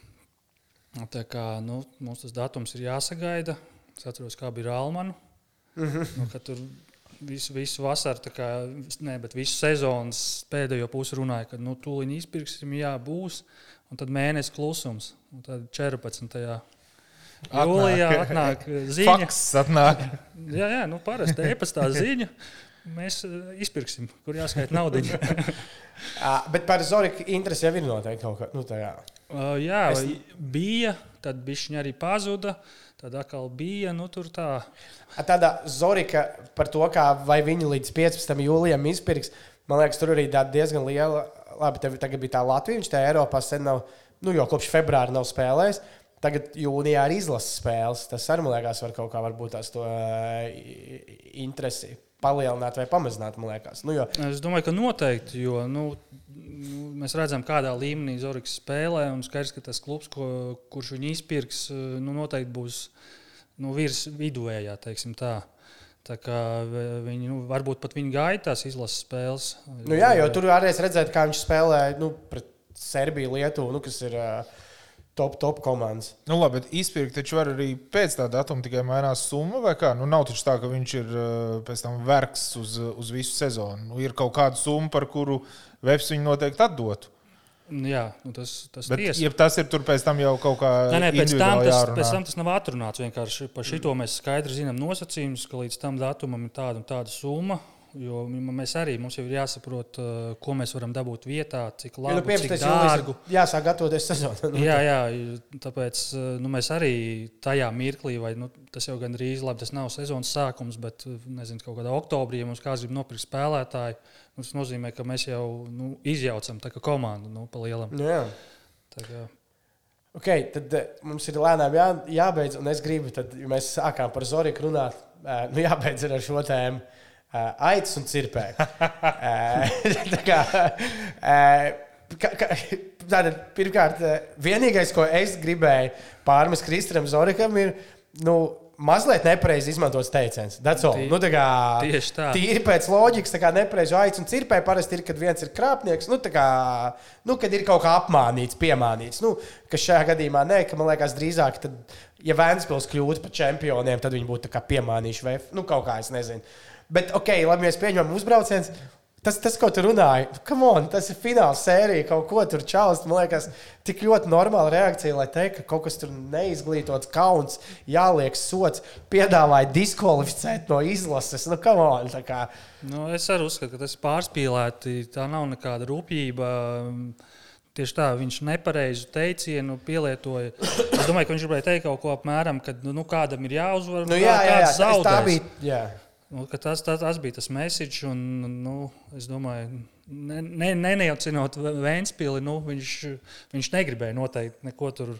Tā kā nu, mums tas datums ir jāsagaida. Es atceros, kā bija Rālmanu. Mm -hmm. nu, tur visu, visu vasaru, kā, ne, bet visu sezonas pēdējo pusi runāja, ka nu, tūlīt izpirksim, jā, būs. Un tad mēnesis klusums. Un tad 14. jūlijā atnāk ziņa. Faks atnāk. jā, jā, nu parasti e-pastā ziņa. Mēs izpirksim, kur jāskaita naudu. bet par Zoriku interesi jau ir noteikti kaut kā. Nu, tajā. uh, jā, es... bija, tad viņa arī pazuda. Tad atkal bija nu, tā. Tāda Zorika par to, kā vai viņi līdz 15. jūlijam izpirks, man liekas, tur arī diezgan liela. Labi, tev tagad bija tā Latvija, viņš tā Eiropā sen nav, nu, jau kopš februāra nav spēlējis. Tagad jūnijā ir izlases spēles. Tas arī, man liekas, var kaut kā varbūt tās to uh, interesi palielināt vai pamazināt. Nu, jo... Es domāju, ka noteikti, jo nu, nu, mēs redzam, kādā līmenī Zorgs spēlē. Un skaidrs, ka tas klubs, ko, kurš viņu izpirks, nu, noteikti būs nu, virs viduvējā. Tā kā viņi, nu, varbūt pat viņa gaitās izlases spēles. Nu, jā, jo tur arī redzēt, kā viņš spēlē nu, pret Serbiju, Lietuvu, nu, kas ir uh, top, top komandas. Nu, labi, bet izpirkt taču var arī pēc tā datuma tikai mainās summa, vai kā? Nu, nav taču tā, ka viņš ir pēc tam vergs uz, uz visu sezonu. Nu, ir kaut kāda summa, par kuru Vēps viņu noteikti atdotu. Jā, nu tas, tas, Bet, ja tas ir tur pēc tam jau kaut kā nē, nē, pēc tam tas, jārunā. pēc tam tas nav atrunāts. Vienkārši par šito mēs skaidri zinām nosacījumus, ka līdz tam datumam ir tāda un tāda summa. Jo mēs arī mums ir jāsaprot, uh, ko mēs varam dabūt vietā, cik labi, ja, nu, cik dārgu. Jāsāk gatavoties sezonai. Nu, jā, jā, tāpēc uh, nu, mēs arī tajā mirklī, vai nu, tas jau gandrīz labi, tas nav sezonas sākums, bet uh, nezinu, kaut kādā oktobrī, ja mums kāds grib nopirkt spēlētāju, nu, tas nozīmē, ka mēs jau nu, izjaucam komandu nu, pa lielam. Nu, jā. Tā kā, Okay, tad mums ir lēnām jā, jābeidz, un es gribu, tad, ja mēs sākām par Zoriku runāt, nu, jābeidz ar šo tēmu. Uh, aicis un cirpē. uh, kā, uh, ka, ka, tātad, pirmkārt, eh, vienīgais, ko es gribēju pārmest Kristram Zorikam, ir nu, mazliet nepareizi izmantots teiciens. Tī- Nu, tā kā, tieši tā. Tīri pēc loģikas, tā kā nepareizi aicis un cirpē parasti ir, kad viens ir krāpnieks, nu, tā kā, nu, kad ir kaut kā apmānīts, piemānīts. Nu, kas šajā gadījumā nē, ka man liekas drīzāk, tad, ja Vēnspils kļūtu par čempioniem, tad viņi būtu tā piemānījuši vai, nu, kaut kā, es nezinu. Bet, ok, labi, mēs pieņemam uzbrauciens. Tas, tas, ko tu runāji, nu, come on, tas ir fināls sērija, kaut ko tur čālst. Man liekas, tik ļoti normāla reakcija, lai teiktu, ka kaut kas tur neizglītots, kauns, jāliek sots, piedāvāja diskvalificēt no izlases. Nu, come on, tā kā. Nu, es arī uzskatu, ka tas ir pārspīlēti. Tā nav nekāda rūpība. Tieši tā, viņš nepareizu teicienu pielietoja. Es domāju, ka viņš gribēja teikt kaut ko apmēram, ka nu, nu, kādam ir jāuzvar. Nu, jā, jā, jā, kāds tā zaudēs. bija. Jā. Nu, tas, tas, tas bija tas message, un nu, es domāju, ne, ne, neneicinot Vēnspili, nu, viņš, viņš negribēja noteikti neko tur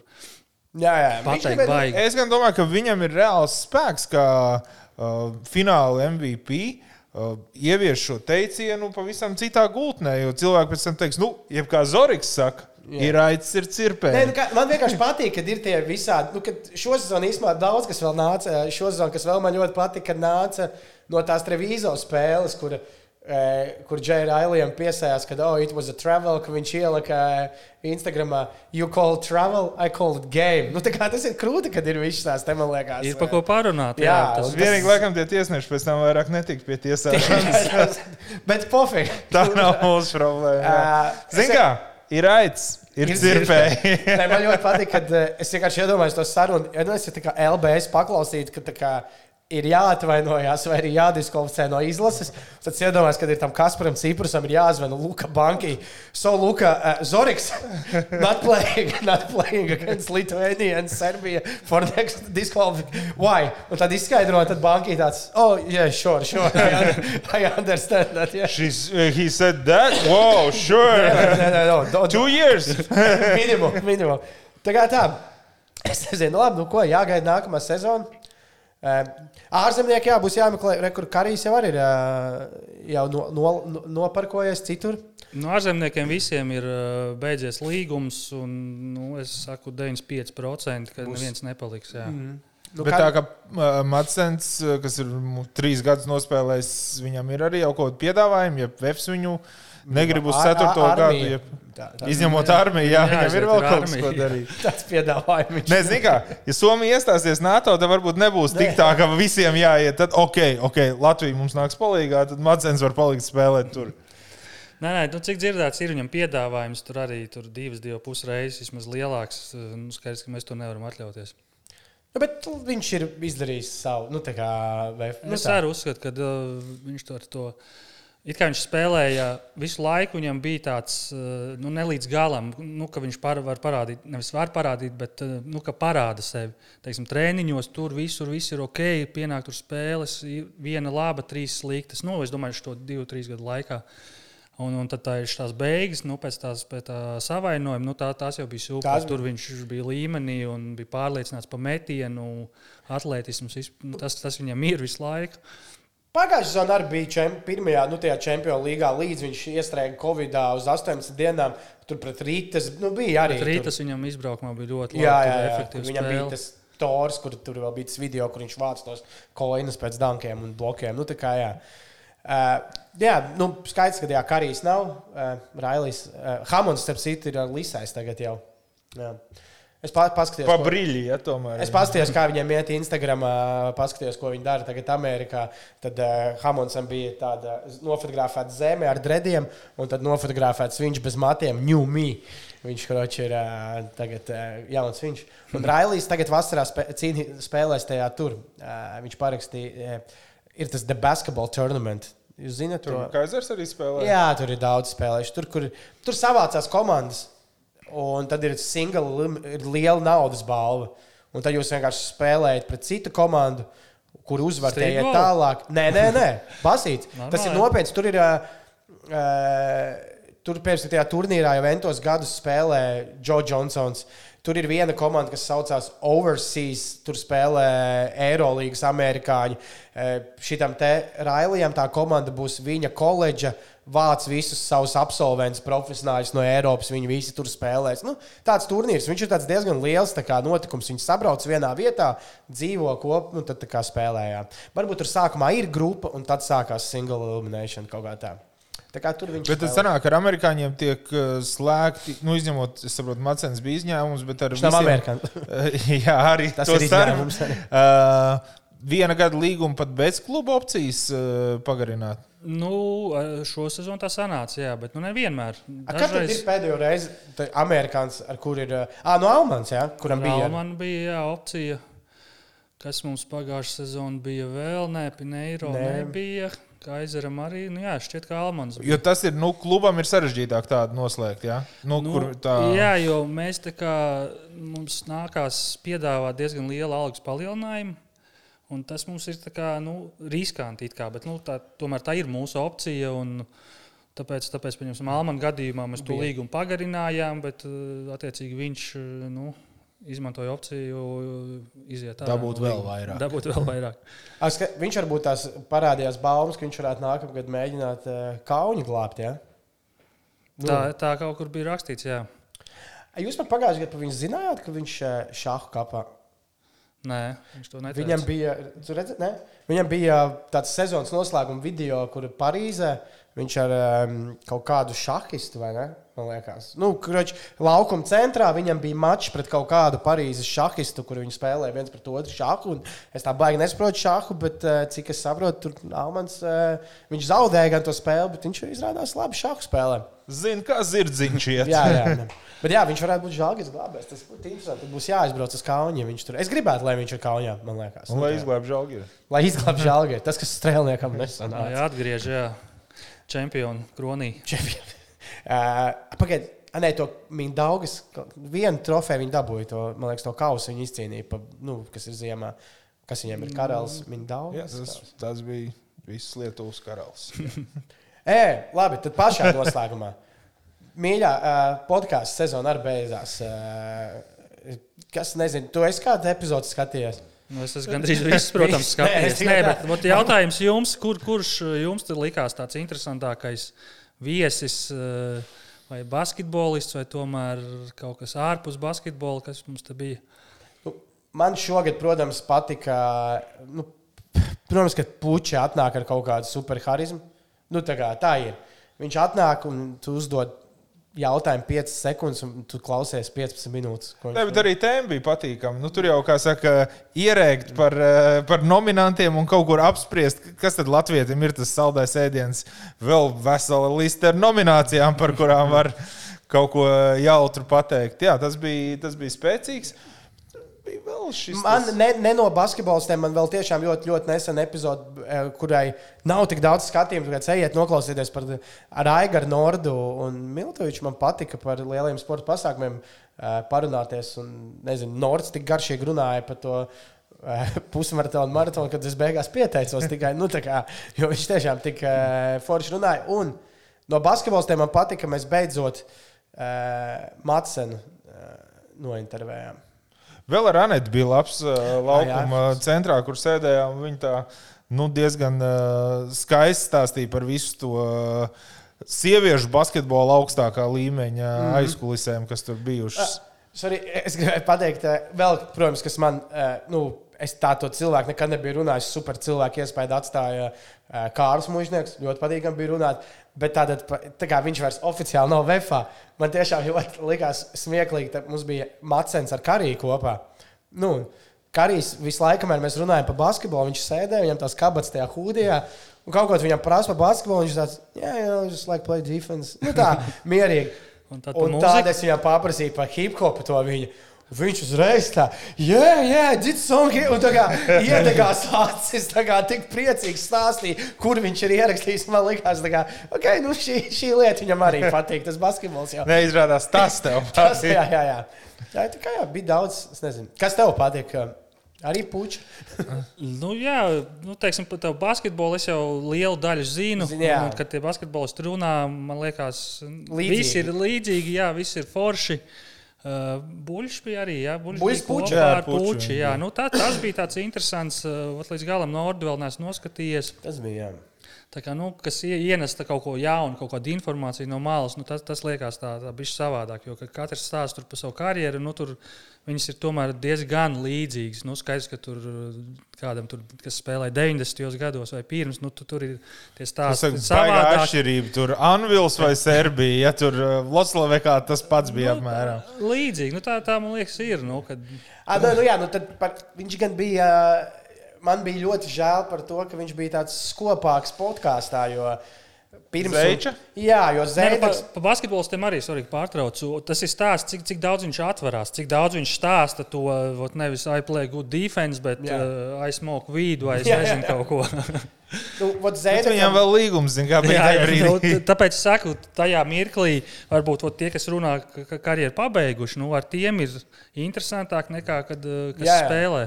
Jā, jā. Pateikt. gribēja-. Es gan domāju, ka viņam ir reāls spēks, kā uh, fināla MVP. Uh, ievies šo teicienu pavisam citā gultnē, jo cilvēki pēc tam teiks, nu, jebkā Zorigs saka, Jā. ir aicis, ir cirpē. Nē, nu, kā, man vienkārši patīk, ka ir tie visādi. Nu, kad šo sezonu īstenībā daudz kas vēl nāca. Šo sezonu, kas vēl man ļoti patika, kad nāca no tās televīzijas spēles, kur, eh, kur Džeja Railijam piesājās, ka oh, it was a travel, ka viņš ielika eh, Instagramā, you call it travel, I call it game. Nu, tas ir krūti, kad ir visas tās, te man liekas. ir par ko parunāt. Jā, tas, un- Vienīgi, laikam, tie tiesneši pēc tam vairs netiks pie tiesāšanas. Bet pofīgi. Tā nav mūsu problēma. Uh, Zini, kā ir aicis, ir. Nē, man ļoti patīk, kad eh, es vienkārši iedomājos to sarunu. Ja nu es tā kā LBS paklausītu, ka tā kā ir jāatvainojas vai arī jādiskvalificē no izlases, tad es iedomājos, kad ir tam Kasparam Ciprusam ir jāzvana Luka Banki. So, Luka, uh, Zoriks, not playing, not playing against Lithuania and Serbia for next disqualification. Why? Un tad izskaidro, tad Banki tāds, oh, yeah, sure, sure, I, un- I understand that, yeah. She's, uh, he said that? Wow, sure. Nē, nē, no, don't, Two years. minimum, minimum. Tā kā tā. Es nezinu, labi, nu ko, jāgaida nākamā sezona. Ārzemnieki jā, būs jāmeklē, re, kur Karijs jau arī ir jau no, no, no, noparkojies citur. Nu, ārzemniekiem visiem ir beidzies līgums, un nu, es saku 95%, ka Būs. neviens nepaliks. Jā. Mm. Nu, Bet tā kā uh, Matsens, uh, kas ir trīs gadus nospēlējis, viņam ir arī kaut kāda piedāvājuma, ja Vefs viņu negrib uz ceturto gadu. Ja, tā, tā, izņemot armiju, jā, viņam ir vēl kaut kas, ko darīt. tāds piedāvājums. Nē, zini, kā, ja Somija iestāsies NATO, tad varbūt nebūs tik tā, ka visiem jāiet. Tad, ok, ok, Latvija mums nāks palīdzīgā, tad Matsens var palikt spēlēt tur. Nē, nē, nu, cik dzirdēts, ir viņam piedāvājums tur arī tur divas, divas puses reizes, vismaz lielāks. Nu, skaidrs, ka mēs to nevaram atļauties. Nu, bet viņš ir izdarījis savu. Nu, kā, vai, nu, es arī uzskatu, ka uh, viņš to ar to. It kā viņš spēlēja visu laiku, viņam bija tāds uh, nu, nelīdz galam, nu, ka viņš par, var parādīt, nevis var parādīt, bet uh, nu, ka parāda sevi. Teiksim, treniņos tur visur viss ir ok, pienāk tur spēles, viena laba, trīs sliktas. Nu, es domāju, šo divu, trīs gadu laikā. Un, un tad tā ir tās beigas, nu, pēc tās pēc tā savainojuma. Nu, tā, tās jau bija super. Tās- Tur viņš bija līmenī un bija pārliecināts par metienu, atletismu. Nu, tas, tas viņam ir visu laiku. Pagājušā sezonā arī bija čem, pirmajā, nu, tajā čempionu līgā, līdz viņš iestrēga Covid uz 18 dienām. Tur pret Rītas nu, bija arī. Tur- rītas viņam izbraukumā bija ļoti labi. Jā, tur jā, jā. efektīvs Viņam bija spēle. tas tors, kur tur vēl bija tas video, kur viņš vāc tos koinus pēc dankiem un blokiem. Nu, tā kā, jā. Uh, jā, nu, skaidrs, ka jā, Karīs nav. Uh, Railijs. Uh, Hamons, starp citu, ir Lisais tagad jau. Jā. Es pa, paskatījos, Pa brīļi, ja tomēr. Es paskatījos, kā viņiem iet Instagram, paskatījos, ko viņi dara tagad Amerikā. Tad uh, Hamonsam bija tāda nofotografēta zeme ar drediem, un tad nofotografēts viņš bez matiem, New Me. Viņš kroči, ir uh, tagad uh, jauns viņš. Un Railijs tagad vasarā spē, cīni, spēlēs tajā tur. Uh, viņš parakstīja, uh, ir tas The Basketball Tournament. Jūs zināt, Tur to? Kaisers arī spēlē. Jā, tur ir daudz spēlējuši. Tur, kur, tur savācās komandas, un tad ir single, ir liela naudas balva. Un tad jūs vienkārši spēlējat pret citu komandu, kur uzvarējiet tālāk. Nē, nē, nē basīt. Tas ir nopietns. Tur ir. Uh, uh, tur pēc tajā turnīrā jau ventos gadus spēlē Joe Johnsons. Tur ir viena komanda, kas saucās Overseas. Tur spēlē Eirolandes amerikāņi. Eh, Šitam te Railijam tā komanda būs viņa koledža vāc visus savus absolventus, profesionāļus no Eiropas. Viņi visi tur spēlēs. Nu, tāds turnīrs, viņš ir diezgan liels kā notikums. Viņi sabrauc vienā vietā, dzīvo kopā, nu tad spēlējām. Varbūt tur sākumā ir grupa, un tad sākās single elimination kaut kā tā. Tur viņš Bet tas sanāk, ka ar amerikāņiem tiek uh, slēgti, nu, izņemot, es saprotu, Macens bija izņēmums, bet ar nav visiem- amerikānis. Jā, arī Tas ir izņēmums arī. Uh, Viena gada līguma pat bez kluba opcijas uh, pagarināt. Nu, šo sezonu tā sanāca, jā, bet nu, nevienmēr. A, Kad tad ir pēdējo reizi tā amerikānis, ar kur ir. Ah, no Almans, jā, kuram bija. Man bija jā, opcija, kas mums pagājušā sezonā bija vēl, ne Pineiro nebija. Kaiseram arī, nu jā, šķiet, ka Almans. Jo tas ir, nu, klubam ir sarežģītāk tādu noslēgt. Jā, nu, Nu, kur tā Jā, jo mēs tā kā mums nākās piedāvāt diezgan lielu algas palielinājumu. Un tas mums ir tā kā, nu, riskanti, it kā, bet nu, tā, tomēr tā ir mūsu opcija. un Tāpēc, tāpēc pieņemsim, Almanu gadījumā mēs to līgumu pagarinājām, bet eh, attiecīgi viņš eh, nu, izmantoja opciju iziet ārā Dabūt vēl vairāk. Dabūt vēl vairāk. A, ska- Viņš varbūt tās parādījās baumas, ka viņš varētu nākamgad mēģināt uh, kauņu glābt. Ja? Nu, Tā, tā kaut kur bija rakstīts, jā. Jūs man pagājušajā gadā par viņu zinājāt, ka viņš uh, šāhu kapā. Nē, viņš to neteica. Viņam bija, redzi, ne? Viņam bija tāds sezonas noslēguma video, kur Parīzē viņš ar um, kaut kādu šahistu, vai ne? Man liekas, nu, kurš laukuma centrā viņam bija mačs pret kaut kādu Parīzes šahistu, kur viņi spēlēja viens pret otru šāhu. un Es tā baigi nesaprotu šāhu, bet uh, cik es saprotu, tur Almans, uh, viņš zaudēja gan to spēli, bet viņš izrādās labi šāhu spēlē. zina, kā zirdziņš iet. Jā, jā. ne. Bet jā, viņš varētu būt žēlgājis glābējs. Tas būtu interesanti. Tad būs jāizbrauc uz Kaunu. ja viņš tur- Es gribētu, lai viņš ir Kaunijā, man liekas. Un Nu, lai tā. izglābtu žēlgi. Lai izglābtu žēlgāju. Tas, kas strēlniekam nesanāca. Jā, atgriež, jā. Čempionu kronī. Uh, Pagaidiet, nē, to viņa daugas, vienu trofeju viņa dabūja. To, man liekas, to kausu viņa izcīnīja, pa, nu, kas ir ziemā. Kas viņiem ir karalis? Viņa Jā, daugas. tas, tas bija viss Lietuvas karalis. Ē, labi, tad pašā noslēgumā. Mīļā, uh, podkāstu sezona arī beidzās. Uh, kas nezina, tu esi kādu epizodi skatījies? Nu, es esmu gandrīz viss, protams, skatījies. Nē, bet vat jautājums jums, kur, kurš eh, jums likās tāds interesantākais viesis eh, vai basketbolists, vai tomēr kaut kas ārpus basketbola, kas mums te bija? Nu, man šogad, protams, patika. Nu, protams, ka puķis atnāk ar kaut kādu superharizmu. Nu, tā, kā, tā ir. Viņš atnāk un uzdod jautājumu 5 sekundes, un tu klausies 15 minūtes. Nē, bet arī tēma bija patīkama. Nu, tur jau, kā saka, ierēkt par, eh, par nominantiem un kaut kur apspriest, kas tad Latvijam ir tas saldais ēdiens. Vēl vesela liste ar nominācijām, par kurām var kaut ko jautru pateikt. Jā, tas bija, tas bija spēcīgs. Bija vēl šis. Man tas- ne, ne no basketbolistiem, man vēl tiešām ļoti, ļoti nesen epizode, eh, kurai nav tik daudz skatījumu. Kad ejiet, noklausieties par ar Aigaru Nordu un Miltoviču. Man patika par lieliem sporta pasākumiem eh, parunāties. Un, nezinu, Nords tik garšīgi runāja par to. eh, Pusmaratonu, maratonu, kad es beigās pieteicos tikai, nu, tā kā, jo viņš tiešām tik uh, forši runāja. Un no basketbolistiem man patika, ka mēs beidzot uh, Matsenu uh, nointervējām. Vēl ar Anētu bija labs laukuma jā. centrā, kur sēdējām. Viņa tā nu, diezgan skaisti stāstīja par visu to sieviešu basketbola augstākā līmeņa mm. aizkulisēm, kas tur bijušas. Es, arī, es gribēju pateikt, vēl, protams, kas man, nu, es tādu cilvēku nekad nebiju runājis. Super cilvēku iespēju atstāja Kārlis Mūžnieks. Ļoti patīkami bija runāt. Bet tātad, tā kā viņš vairs oficiāli nav VFā, man tiešām ļoti likās smieklīgi. ka Mums bija Macens ar Kariju kopā. Nu, Karijs visu laiku, kamēr mēs runājam par basketbolu, viņš sēdēja, viņam tās kabatas tajā hūdijā. Un kaut ko viņam prasa par basketbolu, viņš tāds - jā, jā, just like play defense. Nu, tā, mierīgi. Un tad Un tādā es viņam paprasīju par hip hopu to viņu. Viņš uzreiz tā, jā, jā, dzird songi, un tā kā iedegās acis, tā kā tik priecīgs stāstīja, kur viņš ir ierakstījis. Man liekas, tā kā, ok, nu šī, šī lieta viņam arī patīk, tas basketbols jau. Neizrādās tas tev. Tas, jā, jā, jā. Jā, tā kā jā, bija daudz, es nezinu. Kas tev patīk? Arī puķi. Nu, jā, nu, teiksim, par tevu basketbolu es jau lielu daļu zinu. Zini, jā. un, kad tie basketbolisti runā, man liekas, Līdzīgi. visi ir līdzīgi, jā, visi ir forši. Uh, Buļbuļs bija arī. Jā, Buļbuļs Buļs bija puči. Jā, ar puči. Jā, jā. nu, tā, tas bija tāds interesants. Uh, līdz galam Nordu vēl neesmu noskatījies. Tas bija, jā. Kā, nu, kas ie- ienesta kaut ko jaunu, kaut kādu informāciju no malas, nu, tas, tas liekas tā, tā bišķi savādāk. Jo ka katrs stāsta tur par savu karjeru, nu, tur viņas ir tomēr diezgan līdzīgas. Nu, skaidrs, ka tur kādam, tur, kas spēlē 90. gados vai pirms, nu, tu, tur ir tie Tas stāsti ir savādāk. atšķirība. Tur Anvils vai Serbija. Ja tur Vloslavekā tas pats bija apmēram. Nu, līdzīgi, nu, tā, tā man liekas, ir. Nu, kad, Ah, nu, nu, jā, nu, tad par, viņš gan bija. Man bija ļoti žēl par to, ka viņš bija tāds skopāks podkāstā. Pirms Zeiča? Jā, jo nu, Zēdeks. pa, pa basketbolu tam arī svarīgi pārtraucu. Tas ir stāsts, cik, cik daudz viņš atverās, cik daudz viņš stāsta to vot, nevis I play good defense, bet Jā. uh, I smoke weed vai es Jā, jā, nezinu jā. kaut ko. Nu, Zēdekam- Viņam vēl līgums, zin, kā bija Jā, tajā jā, nu, brīdī. t- tāpēc es saku, tajā mirklī varbūt vot, tie, kas runā, ka ka karjeru pabeiguši, nu, ar tiem ir interesantāk nekā kad, uh, kas Jā, jā. spēlē.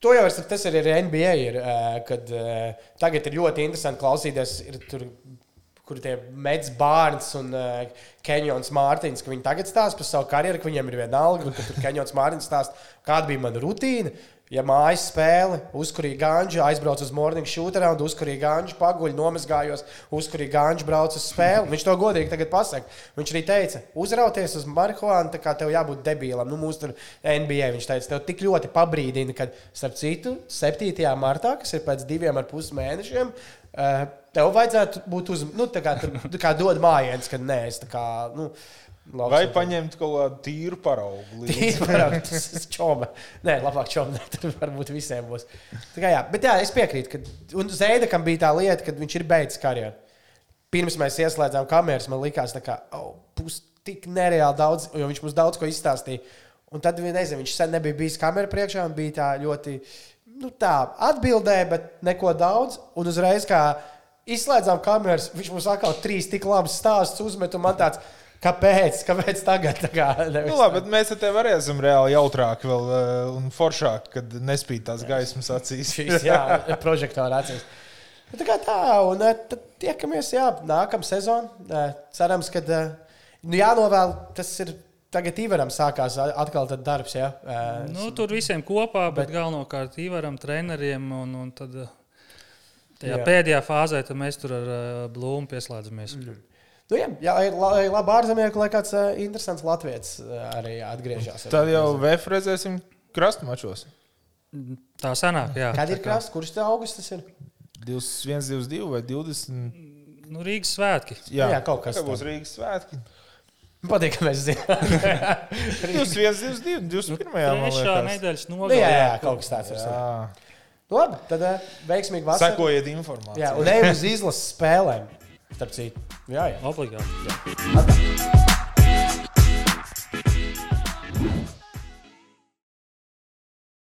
To jau es, tas arī ar NBA ir. eh, Kad eh, tagad ir ļoti interesanti klausīties, ir tur, kur tie Mets Bārns un uh, Kenjons Mārtiņš, ka viņi tagad stāsta par savu karjeru, ka viņiem ir viena alga, ka tur Kenjons Mārtiņš stāsta, kāda bija mana rutīna. Ja mājas spēle, uzkurīja ganģu, aizbraucu uz morning shooterā un uzkurīja ganģu, paguļu, nomazgājos, uzkurīja ganģu, braucu uz spēli. Viņš to godīgi tagad pasaka. Viņš arī teica, uzrauties uz marihuānu, tā kā tev jābūt debīlam. Nu, mūsu tur NBA viņš teica, tev tik ļoti pabrīdina, ka, starp citu, 7. martā, kas ir pēc diviem ar pus mēnešiem, eh, tev vajadzētu būt uz, nu, tā kā, tur, tā kā dod mājienas, ka nē, es tā kā, nu, labs- Vai paņemt kaut kādu tīru paraugu? līdzi? Tīri paraugs, tas ir čoma. Nē, labāk čoma. Tur varbūt visiem būs. Tā kā, jā, bet jā, es piekrītu. Ka, un Zēdekam bija tā lieta, ka viņš ir beidzis karjeru. Pirms mēs ieslēdzām kameras, man likās, ka oh, būs tik nereāli daudz, jo viņš mums daudz ko izstāstīja. Un tad nezinu, viņš sen nebija bijis kamerā priekšā un bija tā ļoti nu, tā, atbildēja, bet neko daudz. Un uzreiz, kā izslēdzām kameras, viņš mums atkal trīs tik labus stāstus uzmet. un man tāds, Kāpēc? Kāpēc tagad? Tā kā, nevis Nu, labi, bet mēs ar tevi esam reāli jautrāki vēl, eh, un foršāki, kad nespīd tās gaismas acīs. šīs jā, prožektora acīs. Nu, Tā kā tā, un eh, tad tiekamies jā, nākamā sezonā. Eh, Cerams, ka nu, jānovēl tas ir. Tagad Ivaram sākās atkal tad darbs. Ja? Nu, tur visiem kopā, bet, bet galvenokārt Ivaram, treneriem. Un, un tad, tajā Jā. jā. pēdējā fāzē tad mēs tur ar uh, Blūmu pieslēdzamies. Mm. Nu, jā, jā, lai labi ārzemnieki, lai kāds uh, interesants latviečs uh, arī atgriežas. Tad jau VF redzēsim krastmačos. Tā sanāk, jā. Kad ir kā, krasts, kurš tā augusts tas ir? 21, 22 vai 20. Nu, Rīgas svētki. Jā, Jā, kaut kas Tā būs tāds. Rīgas svētki. Patīk, ka mēs zinām. 21, 22, 21. man Trešā nedēļas nu, nogalē. jā, jā, kaut kas tāds ir. Jā. Labi, tad uh, veiksmīgi vasarā. Sekojiet informāciju. Jā, un ejam uz izlases spēlēm. Starp citu, jā, jā. Obligāti. Atā.